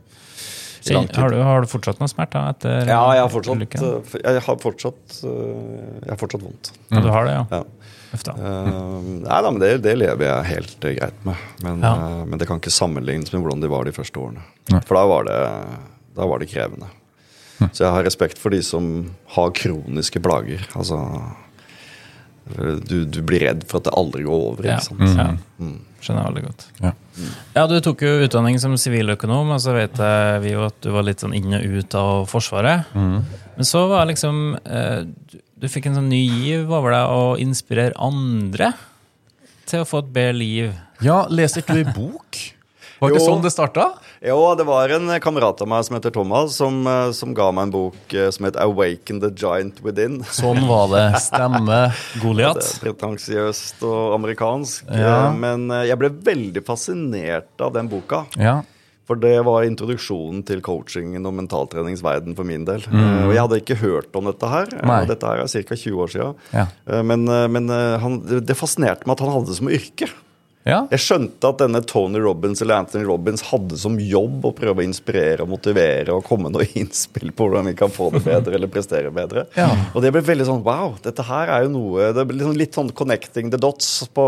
Speaker 3: Har du, har du fortsatt noe smerte etter
Speaker 2: Ja, jeg har fortsatt,
Speaker 3: ulykken?
Speaker 2: eh, jeg har fortsatt, eh, jeg har fortsatt vondt.
Speaker 3: Ja, du har det, ja.
Speaker 2: Ja. Eh, nei da, men det, det lever jeg helt greit med. Men,
Speaker 3: Ja.
Speaker 2: uh, men det kan ikke sammenlignes med hvordan de var de første årene.
Speaker 1: Nei.
Speaker 2: For da var det, da var det krevende. Så jeg har respekt for de som har kroniske plager. Altså du, du blir redd for at det aldri går over.
Speaker 3: Ja.
Speaker 2: Ikke sant?
Speaker 3: Ja.
Speaker 2: Mm.
Speaker 3: Skjønner jeg veldig godt.
Speaker 1: Ja.
Speaker 3: Ja, Du tok jo utdanning som siviløkonom, og så vet jeg vi jo at du var litt sånn inn og ut av Forsvaret.
Speaker 1: Mm.
Speaker 3: Men så var liksom eh, du, fikk en sånn ny giv over deg å inspirere andre til å få et bedre liv.
Speaker 1: Ja, leser ikke du i bok? Var ikke
Speaker 2: Jo.
Speaker 1: sånn det starta?
Speaker 2: Jo, det var en kamerat av meg som heter Thomas, som, eh, som ga meg en bok eh, som het 'Awaken the Giant Within'.
Speaker 1: Sånn var det. Stemme.
Speaker 2: Det
Speaker 3: Goliat.
Speaker 2: Pretensiøst og amerikansk.
Speaker 1: Ja.
Speaker 2: eh, Men jeg ble veldig fascinert av den boka.
Speaker 1: Ja.
Speaker 2: For det var introduksjonen til coachingen og mentaltreningsverden for min del. Mm. Og jeg hadde ikke hørt om dette her.
Speaker 1: Nei.
Speaker 2: Dette her er ca. 20 år siden.
Speaker 1: Ja.
Speaker 2: Men, men han, det det fascinerte meg at han hadde det som yrke.
Speaker 1: Ja.
Speaker 2: Jeg skjønte at denne Tony Robbins eller Anthony Robbins hadde som jobb å prøve å inspirere og motivere og komme med noe innspill på hvordan vi kan få det bedre eller prestere bedre.
Speaker 1: Ja.
Speaker 2: Og det ble veldig sånn wow, dette her er jo noe Det ble liksom litt sånn connecting the dots på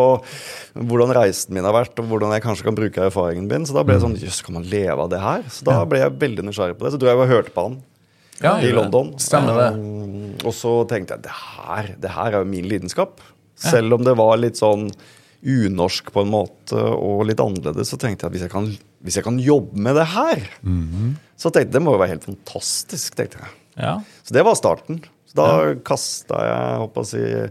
Speaker 2: hvordan reisen min har vært, og hvordan jeg kanskje kan bruke erfaringen min. Så da ble det sånn jøss, kan man leve av det her? Så da ble jeg veldig nysgjerrig på det. Så dro jeg og hørte på han
Speaker 1: Ja,
Speaker 2: i London.
Speaker 1: Stemmer det.
Speaker 2: Um, og så tenkte jeg det her, det her er jo min lidenskap. Selv om det var litt sånn unorsk på en måte og litt annerledes, så tenkte jeg at hvis jeg kan, hvis jeg kan jobbe med det her, så tenkte jeg det må jo være helt fantastisk. tenkte jeg.
Speaker 3: Ja.
Speaker 2: Så det var starten. Så da kasta jeg håper jeg,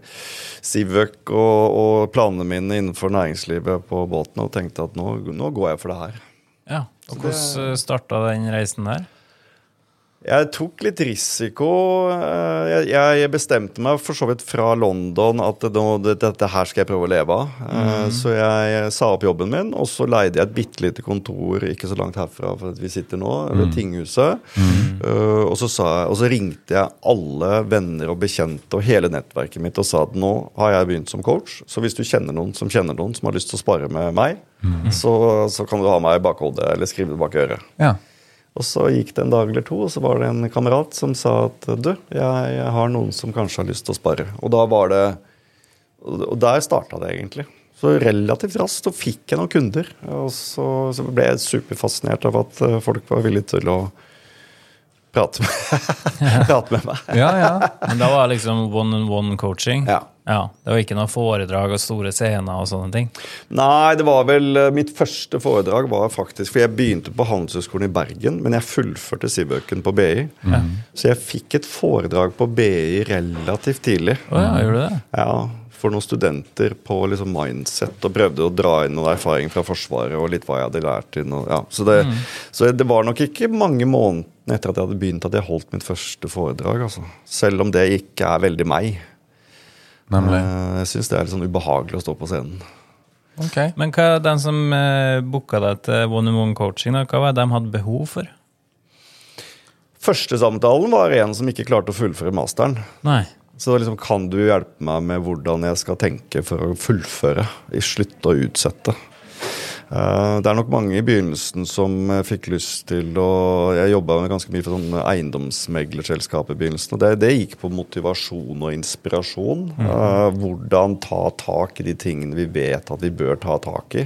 Speaker 2: Sivøk og, og planene mine innenfor næringslivet på båten og tenkte at nå, nå går jeg for det her.
Speaker 3: ja. Og hvordan starta den reisen der?
Speaker 2: Jeg tok litt risiko. eh, Jeg, jeg bestemte meg for så vidt fra London at det, det, dette her skal jeg prøve å leve av. Mm. Så jeg sa opp jobben min, og så leide jeg et bitte lite kontor ikke så langt herfra for at vi sitter nå, ved tinghuset. Mm. Og så, sa jeg, og så ringte jeg alle venner og bekjente og hele nettverket mitt og sa at nå har jeg begynt som coach, så hvis du kjenner noen som kjenner noen som har lyst til å spare med meg, så, så kan du ha meg i bakhodet eller skrive det bak øret.
Speaker 1: Ja.
Speaker 2: Og så gikk det en dag eller to, og så var det en kamerat som sa at du, jeg, jeg har noen som kanskje har lyst til å spare. Og da var det Og der starta det egentlig. Så relativt raskt så fikk jeg noen kunder. Og så, så ble jeg superfascinert av at eh, folk var villige til å prate med, prate med meg.
Speaker 1: Ja, ja.
Speaker 3: Men da var det liksom one-on-one-coaching?
Speaker 2: Ja.
Speaker 3: ja. Det var ikke noe foredrag og store scener og sånne ting?
Speaker 2: Nei, det var vel eh, Mitt første foredrag var faktisk For jeg begynte på Handelshøyskolen i Bergen, men jeg fullførte Sibøken på BI. Så jeg fikk et foredrag på BI relativt tidlig.
Speaker 3: Oh, ja, gjorde du det?
Speaker 2: Ja, for noen studenter på liksom mindset, og prøvde å dra inn noen erfaring fra Forsvaret og litt hva jeg hadde lært. inn. Og, ja. så, det, så det var nok ikke mange månedene etter at jeg hadde begynt at jeg holdt mitt første foredrag. Altså. Selv om det ikke er veldig meg.
Speaker 1: Nemlig.
Speaker 2: Eh, Jeg syns det er litt sånn ubehagelig å stå på scenen.
Speaker 1: Ok.
Speaker 3: Men hva er den som eh, booka deg til one-on-one-coaching, da? hva var det de hadde behov for?
Speaker 2: Første samtalen var en som ikke klarte å fullføre masteren.
Speaker 3: Nei.
Speaker 2: Så liksom, kan du hjelpe meg med hvordan jeg skal tenke for å fullføre, i slutte å utsette? Eh, det er nok mange i begynnelsen som eh, fikk lyst til å Jeg jobba ganske mye for sånn eiendomsmeglerselskap i begynnelsen. og det, det gikk på motivasjon og inspirasjon. Mm. hvordan ta tak i de tingene vi vet at vi bør ta tak i.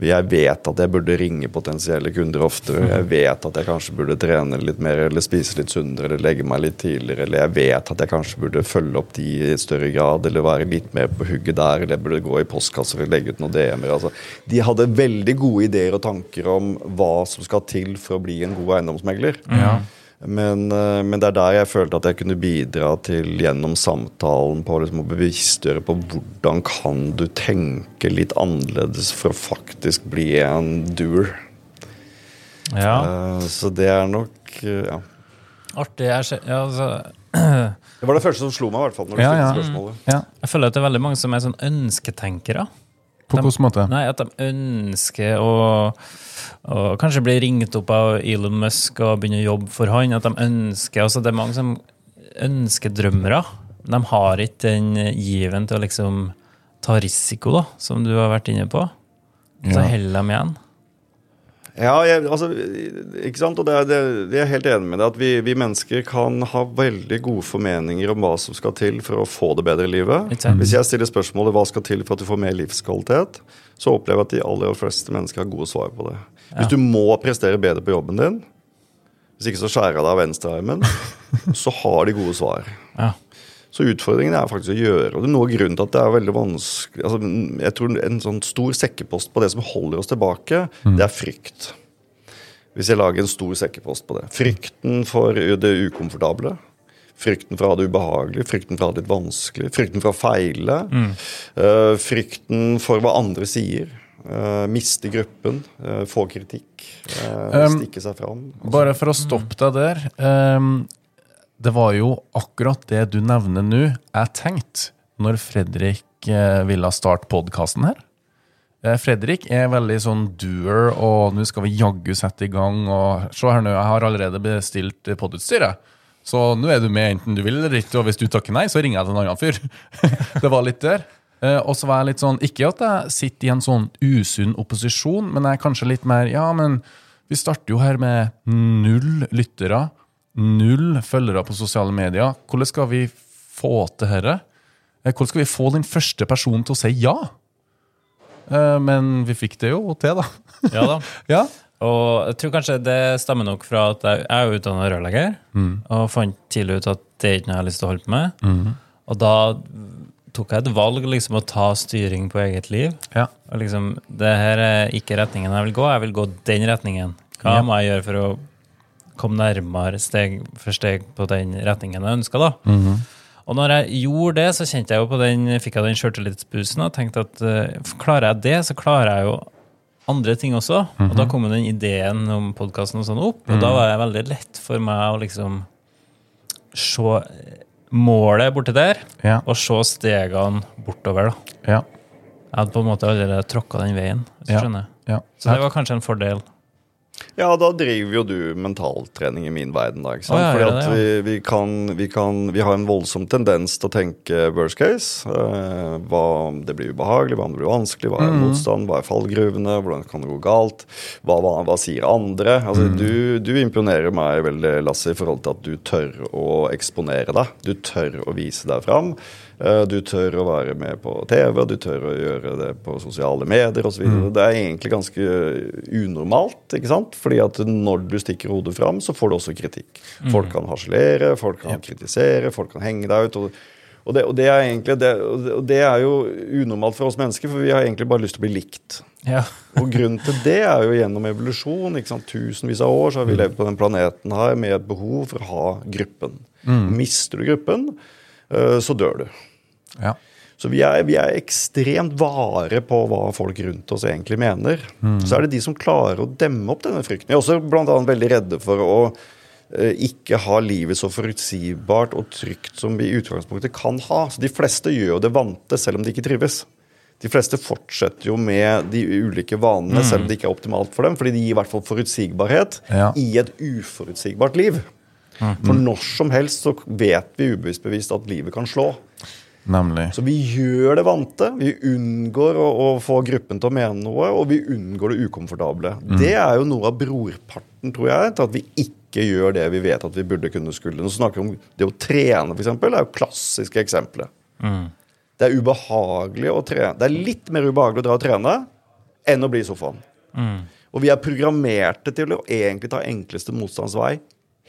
Speaker 2: Jeg vet at jeg burde ringe potensielle kunder oftere. Jeg vet at jeg kanskje burde trene litt mer eller spise litt sunnere eller legge meg litt tidligere. Eller jeg vet at jeg kanskje burde følge opp de i større grad eller være litt mer på hugget der. Eller jeg burde gå i postkasser og legge ut noen DM-er. Altså, de hadde veldig gode ideer og tanker om hva som skal til for å bli en god eiendomsmegler.
Speaker 1: Ja.
Speaker 2: Men, eh, men det er der jeg følte at jeg kunne bidra til gjennom samtalen på liksom å bevisstgjøre på hvordan kan du tenke litt annerledes for å faktisk bli en doer.
Speaker 3: Ja,
Speaker 2: Eh, Så det er nok eh, ja.
Speaker 3: artig. Jeg, ja, altså,
Speaker 2: Det var det første som slo meg, i hvert fall. når du
Speaker 1: Ja, ja.
Speaker 2: spørsmålet.
Speaker 1: ja.
Speaker 3: jeg føler at det er veldig mange som er sånn ønsketenkere.
Speaker 1: På hvilken måte?
Speaker 3: Nei, at de ønsker å, å kanskje bli ringt opp av Elon Musk og begynne å jobbe for han. At de ønsker, altså Det er mange som ønsker drømmere. De har ikke den given til å liksom ta risiko, da, som du har vært inne på. Så
Speaker 1: Ja.
Speaker 3: heller de igjen.
Speaker 2: Ja, jeg, altså, ikke sant? Og det er, det, jeg er helt enig med deg at vi, vi mennesker kan ha veldig gode formeninger om hva som skal til for å få det bedre i livet. Hvis jeg stiller spørsmålet hva skal til for at du får mer livskvalitet, så opplever jeg at de aller fleste mennesker har gode svar på det. Hvis du må prestere bedre på jobben din, hvis ikke så skjærer jeg deg av venstrearmen, så har de gode svar.
Speaker 3: Ja.
Speaker 2: Så utfordringen er faktisk å gjøre og det er noe av grunnen til at det er veldig vanskelig altså, Jeg tror En sånn stor sekkepost på det som holder oss tilbake, det er frykt. Hvis jeg lager en stor sekkepost på det. Frykten for det ukomfortable. Frykten for å ha det ubehagelig, frykten for å ha det litt vanskelig, frykten for å feile. eh, frykten for hva andre sier. Uh, miste gruppen, uh, få kritikk, uh,
Speaker 1: Um,
Speaker 2: stikke seg fram.
Speaker 1: Bare for å stoppe deg der. ehm, det var jo akkurat det du nevner nå, jeg tenkte når Fredrik eh, ville starte podkasten her. Eh, Fredrik er veldig sånn doer, og nå skal vi jaggu sette i gang. og Se her nå, jeg har allerede bestilt podutstyret. Så nå er du med enten du vil eller ikke, og hvis du takker nei, så ringer jeg til en annen fyr. det var litt der. Eh, og så var jeg litt sånn, ikke at jeg sitter i en sånn usunn opposisjon, men jeg er kanskje litt mer Ja, men vi starter jo her med null lyttere, null følgere på sosiale medier. Hvordan skal vi få til dette? Eh, Hvordan skal vi få den første personen til å si ja? Eh, Men vi fikk det jo til, da.
Speaker 3: ja da.
Speaker 1: Ja.
Speaker 3: Og jeg tror kanskje det stemmer nok fra at jeg jeg er utdanna rørlegger, og fant tidlig ut at det er ikke noe jeg har lyst til å holde på med. Og da tok jeg et valg liksom å ta styring på eget liv.
Speaker 1: Ja.
Speaker 3: Og liksom, det her er ikke retningen jeg vil gå, jeg vil gå den retningen. Hva
Speaker 1: Ja.
Speaker 3: må jeg gjøre for å komme nærmere steg for steg på den retningen jeg ønska. Mm -hmm. Og når jeg gjorde det, så kjente jeg jo på den, fikk jeg den sjøltillitsboosten og tenkte at uh, klarer jeg det, så klarer jeg jo andre ting også. Og da kom jo den ideen om podkasten og sånn opp, og da var det veldig lett for meg å liksom se målet borti der,
Speaker 1: Ja.
Speaker 3: og se stegene bortover, da.
Speaker 1: Ja.
Speaker 3: Jeg hadde på en måte allerede tråkka den veien. hvis du
Speaker 1: Ja.
Speaker 3: skjønner.
Speaker 1: ja.
Speaker 3: Så det var kanskje en fordel.
Speaker 2: Ja, da driver jo du mentaltrening i min verden, da. ikke sant?
Speaker 3: Ah, ja,
Speaker 2: Fordi
Speaker 3: gjør det,
Speaker 2: at vi, vi, kan, vi, kan, vi har en voldsom tendens til å tenke worst case. Eh, hva om det blir ubehagelig, hva om det blir vanskelig, hva er motstand, hva er fallgruvene, hvordan kan det gå galt, hva, hva, hva sier andre? Altså, du, du imponerer meg veldig, Lasse, i forhold til at du tør å eksponere deg. Du tør å vise deg fram. Eh, Du tør å være med på TV, du tør å gjøre det på sosiale medier osv.
Speaker 1: Mm.
Speaker 2: Det er egentlig ganske unormalt, ikke sant? Fordi at når du stikker hodet fram, så får du også kritikk.
Speaker 1: Mm.
Speaker 2: Folk kan harselere, folk kan kritisere, folk kan henge deg ut. og og det, og, det er egentlig, det, og det- er jo unormalt for oss mennesker, for vi har egentlig bare lyst til å bli likt.
Speaker 3: Ja.
Speaker 2: Og grunnen til det er jo gjennom evolusjon. ikke sant? Tusenvis av år så har vi levd på den planeten her med et behov for å ha gruppen. Mister du gruppen, eh, så dør du.
Speaker 1: Ja.
Speaker 2: Så vi er, vi er ekstremt vare på hva folk rundt oss egentlig mener. Så er det de som klarer å demme opp denne frykten. Vi er også annet veldig redde for å eh, ikke ha livet så forutsigbart og trygt som vi i utgangspunktet kan ha. Så De fleste gjør jo det vante selv om de ikke trives. De fleste fortsetter jo med de ulike vanene selv om det ikke er optimalt for dem, fordi de gir i hvert fall forutsigbarhet
Speaker 1: Ja.
Speaker 2: i et uforutsigbart liv. For når som helst så vet vi ubevisst bevisst at livet kan slå.
Speaker 1: Nemlig.
Speaker 2: Så vi gjør det vante. Vi unngår å, å få gruppen til å mene noe, og vi unngår det ukomfortable. Det er jo noe av brorparten, tror jeg, til at vi ikke gjør det vi vet at vi burde kunne skulle. Nå snakker vi om Det å trene, f.eks., er jo klassiske eksempelet. Det er ubehagelig å trene. Det er litt mer ubehagelig å dra og trene enn å bli i sofaen. Og vi er programmerte til å egentlig ta enkleste motstandsvei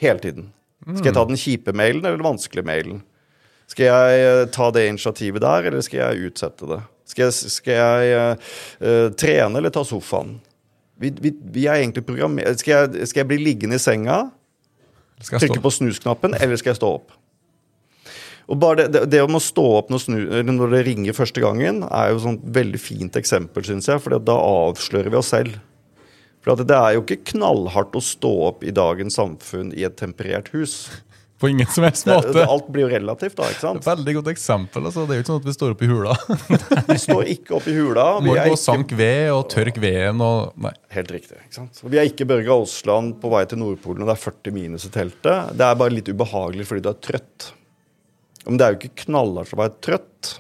Speaker 2: hele tiden. Skal jeg ta den kjipe mailen eller den vanskelige mailen? Skal jeg eh, ta det initiativet der, eller skal jeg utsette det? Skal jeg, skal jeg eh, trene eller ta sofaen? Vi, vi, vi er egentlig programmert skal, skal jeg bli liggende i senga, trykke på snusknappen, eller skal jeg stå opp? Og bare det, det, det om å stå opp når, snu, når det ringer første gangen, er jo et sånt veldig fint eksempel, syns jeg. For da avslører vi oss selv. For at det er jo ikke knallhardt å stå opp i dagens samfunn i et temperert hus.
Speaker 1: På ingen som helst
Speaker 2: Det,
Speaker 1: måte.
Speaker 2: alt blir jo relativt, da. ikke sant?
Speaker 1: Veldig godt eksempel. altså. Det er jo ikke sånn at vi står oppe i hula.
Speaker 2: Vi står ikke oppe i hula. Vi
Speaker 1: Må gå og sanke ved og tørke veden og Nei.
Speaker 2: helt riktig. ikke sant? Vi er ikke Børge Aasland på vei til Nordpolen, og det er 40 minus i teltet. Det er bare litt ubehagelig fordi du er trøtt. Men det er jo ikke knallhardt å være trøtt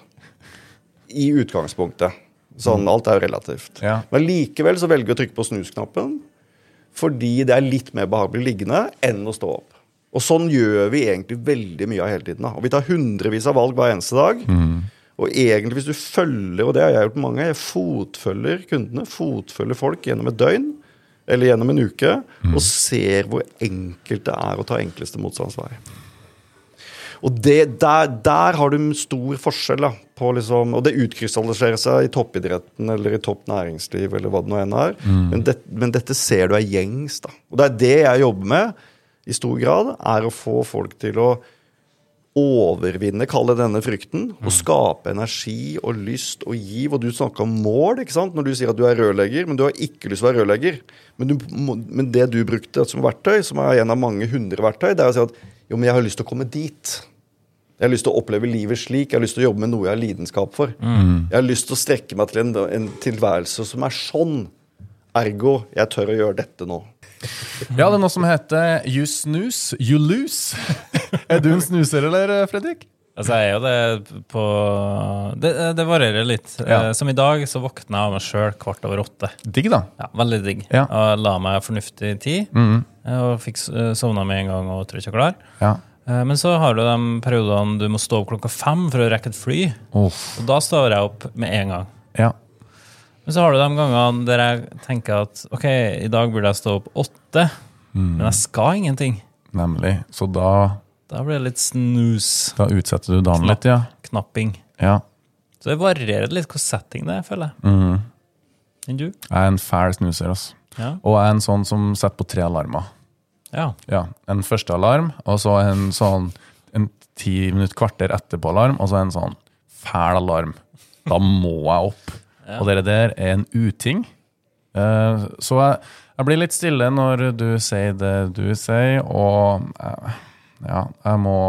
Speaker 2: i utgangspunktet. Sånn, Alt er jo relativt.
Speaker 1: Ja.
Speaker 2: Men likevel så velger vi å trykke på snusknappen fordi det er litt mer behagelig liggende enn å stå opp. Og sånn gjør vi egentlig veldig mye av hele tiden. Da. Og vi tar hundrevis av valg hver eneste dag. Og egentlig hvis du følger, og det har jeg gjort mange, jeg fotfølger kundene, fotfølger folk gjennom et døgn eller gjennom en uke, og ser hvor enkelt det er å ta enkleste motstandsvei. Og det, der, der har du stor forskjell. da, på liksom, Og det utkrystalliserer seg i toppidretten eller i topp næringsliv eller hva det nå enn er. Men, det, men dette ser du er gjengs. da. Og det er det jeg jobber med i stor grad, er å få folk til å overvinne, kalle denne frykten, og skape energi og lyst og giv. Og du snakker om mål ikke sant? når du sier at du er rørlegger, men du har ikke lyst til å være rørlegger. Men, du, men det du brukte som verktøy, som er en av mange hundre verktøy, det er å si at jo, men jeg har lyst til å komme dit. Jeg har lyst til å oppleve livet slik. Jeg har lyst til å jobbe med noe jeg har lidenskap for. Jeg har lyst til å strekke meg til en, en tilværelse som er sånn. Ergo, jeg tør å gjøre dette nå.
Speaker 1: Ja, det er noe som heter You snooze, you lose. er du en snuser, eller, Fredrik?
Speaker 3: Altså, jeg er jo det på Det, det varierer litt.
Speaker 1: Ja.
Speaker 3: Eh, Som i dag så våkna jeg av meg sjøl kvart over åtte.
Speaker 1: Digg, da.
Speaker 3: Ja, Veldig digg.
Speaker 1: Ja. Mm.
Speaker 3: Og la meg fornuftig tid. eh, Og fikk eh, sovna med en gang og trykka klar.
Speaker 1: Ja.
Speaker 3: Eh, Men så har du de periodene du må stå opp klokka fem for å rekke et fly.
Speaker 1: Uff.
Speaker 3: Og da står jeg opp med en gang.
Speaker 1: Ja.
Speaker 3: Men så har du de gangene der jeg tenker at ok, i dag burde jeg stå opp åtte,
Speaker 1: Mm.
Speaker 3: men jeg skal ingenting.
Speaker 1: Nemlig. Så da,
Speaker 3: Da blir det litt snus.
Speaker 1: da utsetter du dagen litt, ja.
Speaker 3: knapping.
Speaker 1: ja.
Speaker 3: Så det varierer litt hvilken setting det er, føler jeg.
Speaker 1: Mhm.
Speaker 3: Enn du?
Speaker 1: Jeg er en fæl snuser, altså.
Speaker 3: Ja.
Speaker 1: Og jeg er en sånn som setter på tre alarmer.
Speaker 3: ja.
Speaker 1: Ja, En første alarm, og så en sånn en ti minutter, kvarter etterpå-alarm, og så en sånn fæl alarm. Da må jeg opp. Og det der er en uting. Eh, så jeg, jeg blir litt stille når du sier det du sier, og eh, ja, jeg må,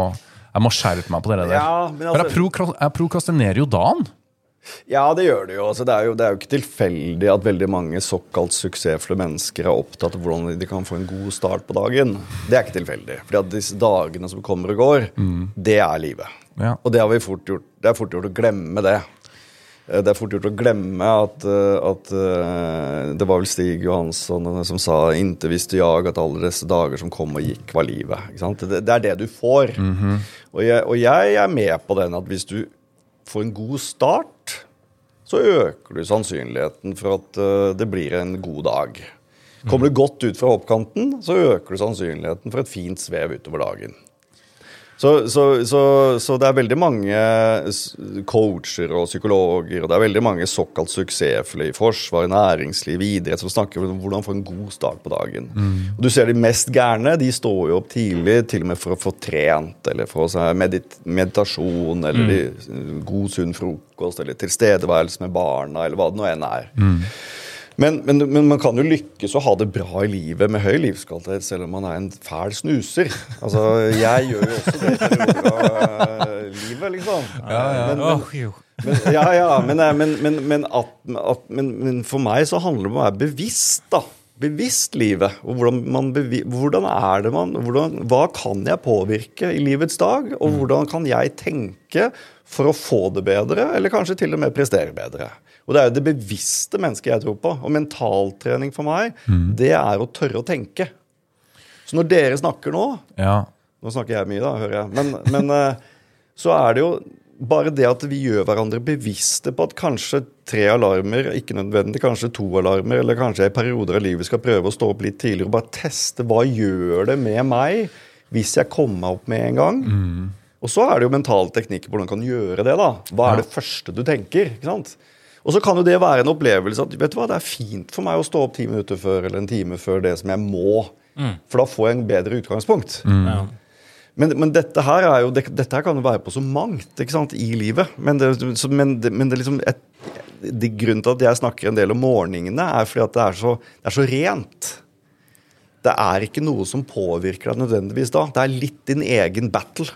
Speaker 1: jeg må skjerpe meg på det der.
Speaker 2: Ja, men
Speaker 1: For jeg,
Speaker 2: altså-
Speaker 1: prokrastinerer jo dagen.
Speaker 2: Ja, det gjør det jo. Altså, det, er jo det er jo ikke tilfeldig at veldig mange såkalt suksessfulle mennesker er opptatt av hvordan de kan få en god start på dagen. Det er ikke tilfeldig. Fordi at disse dagene som kommer og går, det er livet.
Speaker 1: Ja.
Speaker 2: Og det, har vi fort gjort, det er fort gjort å glemme det. Eh, Det er fort gjort å glemme at, eh, at eh, Det var vel Stig Johansson som sa 'Inte visste jeg at alle disse dager som kom og gikk, var livet'. Det, det er det du får. og, jeg, og jeg er med på den at hvis du får en god start, så øker du sannsynligheten for at det blir en god dag. Kommer du godt ut fra hoppkanten, så øker du sannsynligheten for et fint svev utover dagen. Så, så, så, så det er veldig mange coacher og psykologer, og det er veldig mange såkalt suksessfulle i forsvar, næringsliv, idrett som snakker om hvordan få en god start på dagen. Og du ser de mest gærne, de står jo opp tidlig til og med for å få trent, eller for å medit meditasjon, eller de, god, sunn frokost, eller tilstedeværelse med barna, eller hva det nå enn er. Men, men, men man kan jo lykkes og ha det bra i livet med høy livskvalitet selv om man er en fæl snuser. Altså, jeg gjør jo også det i livet, liksom. livet, liksom. Men, men, men, ja, ja, men, eh, men, men, men, at, at, men, for meg så handler det om å være bevisst, da. Bevisst livet. Og hvordan, man bevi hvordan er det man hvordan, Hva kan jeg påvirke i livets dag? Og hvordan kan jeg tenke for å få det bedre, eller kanskje til og med prestere bedre? Og det er jo det bevisste mennesket jeg tror på. Og mentaltrening for meg, det er å tørre å tenke. Så når dere snakker nå,
Speaker 1: Ja.
Speaker 2: nå snakker jeg mye, da, hører jeg. Men, men eh, så er det jo bare det at vi gjør hverandre bevisste på at kanskje tre alarmer, ikke nødvendig, kanskje to alarmer, eller kanskje i perioder av livet skal prøve å stå opp litt tidligere og bare teste hva gjør det med meg hvis jeg kommer meg opp med en gang. Og så er det jo mentale teknikker på hvordan du kan gjøre det. da. Hva er det første du tenker? ikke sant? Og så kan jo det være en opplevelse at vet du hva, det er fint for meg å stå opp ti minutter før eller en time før det som jeg må. For da får jeg en bedre utgangspunkt.
Speaker 3: Ja.
Speaker 2: Men, men dette her er jo, det, dette her kan jo være på så mangt ikke sant, i livet. Men det, så, men det, men det er liksom et, det Grunnen til at jeg snakker en del om morgenene, er fordi at det er så, det er så rent. det er ikke noe som påvirker deg nødvendigvis da. Det er litt din egen battle.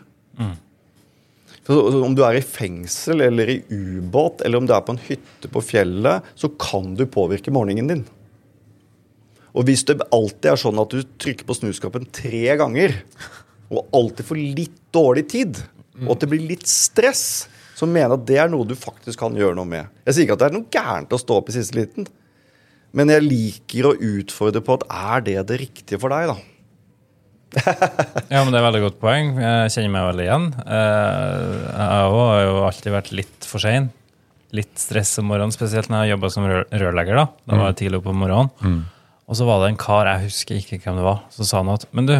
Speaker 2: Så Om du er i fengsel eller i ubåt eller om du er på en hytte på fjellet, så kan du påvirke morgenen din. Og hvis det alltid er sånn at du trykker på snuskapen tre ganger, og alltid får litt dårlig tid, og at det blir litt stress, så mener jeg at det er noe du faktisk kan gjøre noe med. Jeg sier ikke at det er noe gærent å stå opp i siste liten, men jeg liker å utfordre på at er det det riktige for deg, da?
Speaker 3: Ja, men Det er veldig godt poeng. Jeg kjenner meg veldig igjen. Eh, Jeg òg har jo alltid vært litt for sein. Litt stress om morgenen, spesielt når jeg jobba som rør rørlegger. Da Da var jeg tidlig oppe om morgenen. Og så var det en kar, jeg husker ikke hvem det var, så sa han at Men du,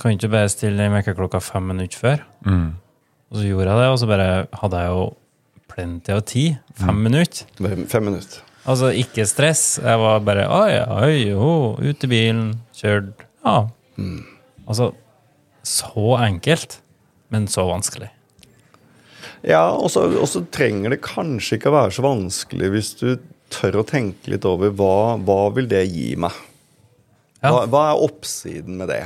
Speaker 3: kan du ikke bare stille den vekkerklokka fem minutter før? Og så gjorde jeg det, og så bare hadde jeg jo plenty av tid. Fem minutter.
Speaker 2: Fem minutter.
Speaker 3: Altså, ikke stress. Jeg var bare oi, oi, oi, ut i bilen, kjørt. Ja. Altså, så enkelt, men så vanskelig.
Speaker 2: Ja, og så trenger det kanskje ikke å være så vanskelig hvis du tør å tenke litt over hva, hva vil det gi meg?
Speaker 3: Ja.
Speaker 2: Hva, hva er oppsiden med det?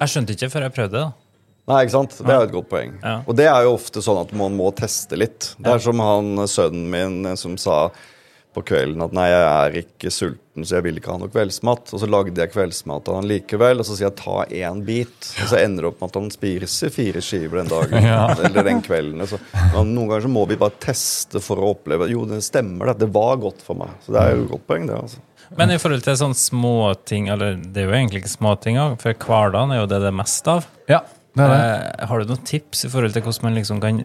Speaker 3: Jeg skjønte ikke før jeg prøvde da.
Speaker 2: Nei, ikke sant? Det er jo et godt poeng.
Speaker 3: Ja.
Speaker 2: Og det er jo ofte sånn at man må teste litt. Det er som han sønnen min som sa på kvelden at nei, jeg er ikke sulten, så jeg vil ikke ha noe kveldsmat. Og så lagde jeg kveldsmat til han likevel, og så sier jeg ta én bit. Og så ender det opp med at han spiser fire skiver den dagen.
Speaker 1: Ja.
Speaker 2: Eller den kvelden. Så, men noen ganger så må vi bare teste for å oppleve Jo, det stemmer, det. Det var godt for meg. Så det er jo et godt poeng, det. altså.
Speaker 3: Men i forhold til sånne småting, eller det er jo egentlig ikke småting, ting for hverdagen er jo det det er mest av.
Speaker 1: Ja, det er det.
Speaker 3: Eh, har du noen tips i forhold til hvordan man liksom kan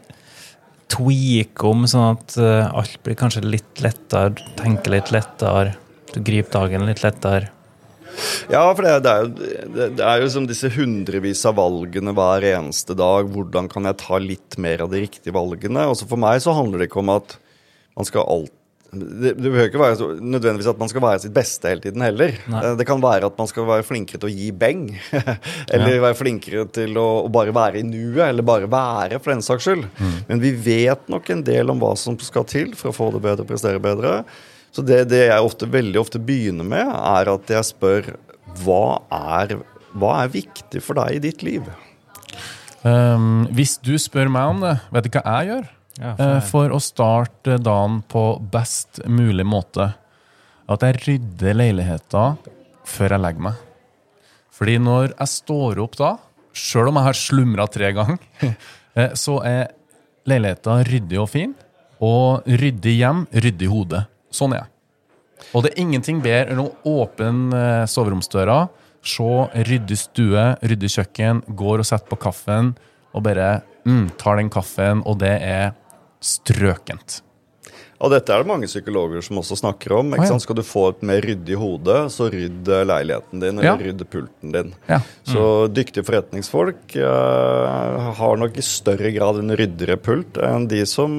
Speaker 3: tweake om, sånn at eh, alt blir kanskje litt lettere, tenke litt lettere, du griper dagen litt lettere?
Speaker 2: Ja, for det, det, er jo, det, det er jo som disse hundrevis av valgene hver eneste dag. Hvordan kan jeg ta litt mer av de riktige valgene? Også for meg så handler det ikke om at man skal alt det, det behøver ikke være så, nødvendigvis at man skal være sitt beste hele tiden heller.
Speaker 3: Nei.
Speaker 2: Eh, Det kan være at man skal være flinkere til å gi beng. eller være flinkere til å, å bare være i nuet, eller bare være, for den saks skyld. Men vi vet nok en del om hva som skal til for å få det bedre, og prestere bedre. Så det, det jeg ofte, veldig ofte begynner med, er at jeg spør hva er, hva er viktig for deg i ditt liv?
Speaker 1: Um, hvis du spør meg om det, vet du hva jeg gjør?
Speaker 3: Ja,
Speaker 1: for, for å starte dagen på best mulig måte. At jeg rydder leiligheten før jeg legger meg. Fordi når jeg står opp da, sjøl om jeg har slumra tre ganger, eh, så er leiligheten ryddig og fin. Og ryddig hjem, ryddig hode. Sånn er jeg. Og det er ingenting bedre enn å åpne eh, soveromsdøra, se ryddig stue, ryddig kjøkken, går og setter på kaffen, og bare mm, tar den kaffen, og det er strøkent.
Speaker 2: Og dette er det mange psykologer som også snakker om. Ikke
Speaker 1: ah, ja.
Speaker 2: sant? Skal du få et mer ryddig hode, så rydd eh, leiligheten din, eller
Speaker 1: Ja.
Speaker 2: rydd pulten din.
Speaker 1: Ja.
Speaker 2: Så dyktige forretningsfolk uh, har nok i større grad en ryddigere pult enn de som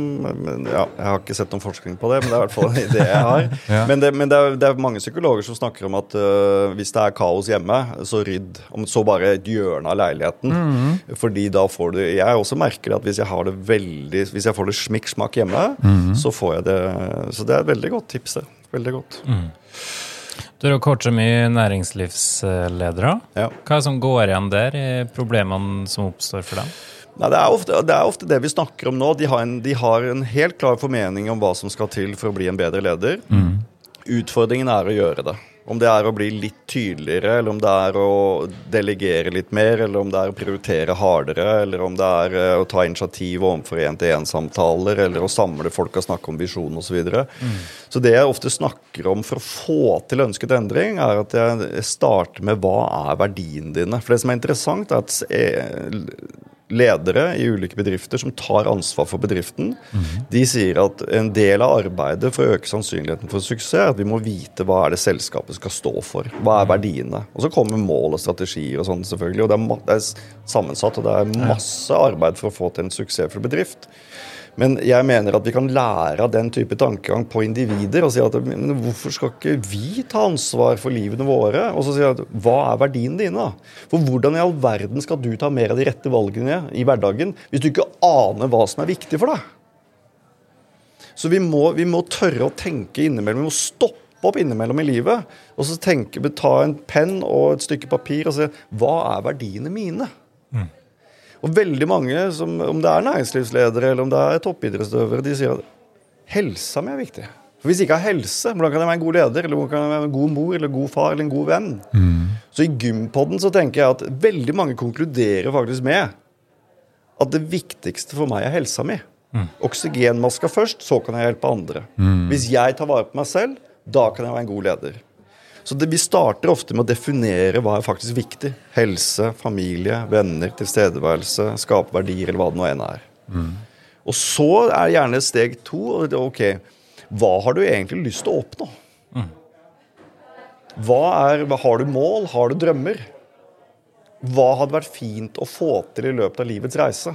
Speaker 2: ja, Jeg har ikke sett noen forskning på det, men det er i hvert fall en idé jeg har. Men, det, men det, er, det er mange psykologer som snakker om at uh, hvis det er kaos hjemme, så rydd. Om så bare et hjørne av leiligheten.
Speaker 1: Mhm.
Speaker 2: Fordi da får du Jeg også merker at hvis jeg har det veldig Hvis jeg får det smikk-smakk hjemme,
Speaker 1: Mhm.
Speaker 2: så får jeg det Så det er et veldig godt tips. det. Veldig godt.
Speaker 3: Du har coacha mye næringslivsledere.
Speaker 2: Ja.
Speaker 3: Hva er det som går igjen der i problemene som oppstår for dem?
Speaker 2: Nei, det, er ofte, det er ofte det vi snakker om nå. De har, en, de har en helt klar formening om hva som skal til for å bli en bedre leder. Utfordringen er å gjøre det. Om det er å bli litt tydeligere, eller om det er å delegere litt mer, eller om det er å prioritere hardere, eller om det er eh, å ta initiativ overfor én-til-én-samtaler, eller å samle folk og snakke om visjon osv. Så, videre. så det jeg ofte snakker om for å få til ønsket endring, er at jeg starter med hva er verdiene dine. For det som er interessant, er at eh, ledere i ulike bedrifter som tar ansvar for bedriften, de sier at en del av arbeidet for å øke sannsynligheten for suksess er at vi må vite hva er det selskapet skal stå for. Hva er verdiene? Og så kommer mål og strategier og sånn, selvfølgelig. Og det er, det er sammensatt, og det er masse arbeid for å få til en suksessfull bedrift. Men jeg mener at vi kan lære av den type tankegang på individer og si at hvorfor skal ikke vi ta ansvar for livene våre? Og så si at hva er verdiene dine? da? For hvordan i all verden skal du ta mer av de rette valgene i hverdagen hvis du ikke aner hva som er viktig for deg? Så vi må, vi må tørre å tenke innimellom. Vi må stoppe opp innimellom i livet og så tenke, ta en penn og et stykke papir og se hva er verdiene mine? Og veldig mange, som, om det er næringslivsledere eller om det er toppidrettsutøvere, de sier at helsa mi er viktig. For Hvis jeg ikke har helse, hvordan kan jeg være en god leder, eller hvordan kan jeg være en god mor, eller god far eller en god venn? Så i Gympodden så tenker jeg at veldig mange konkluderer faktisk med at det viktigste for meg er helsa mi. Oksygenmaska først, så kan jeg hjelpe andre. Hvis jeg tar vare på meg selv, da kan jeg være en god leder. Så det, Vi starter ofte med å definere hva er faktisk viktig. Helse, familie, venner, tilstedeværelse, skape verdier, eller hva det nå enn er. Og så er gjerne steg to ok, hva har du egentlig lyst til å oppnå? Hva er, har du mål? Har du drømmer? Hva hadde vært fint å få til i løpet av livets reise?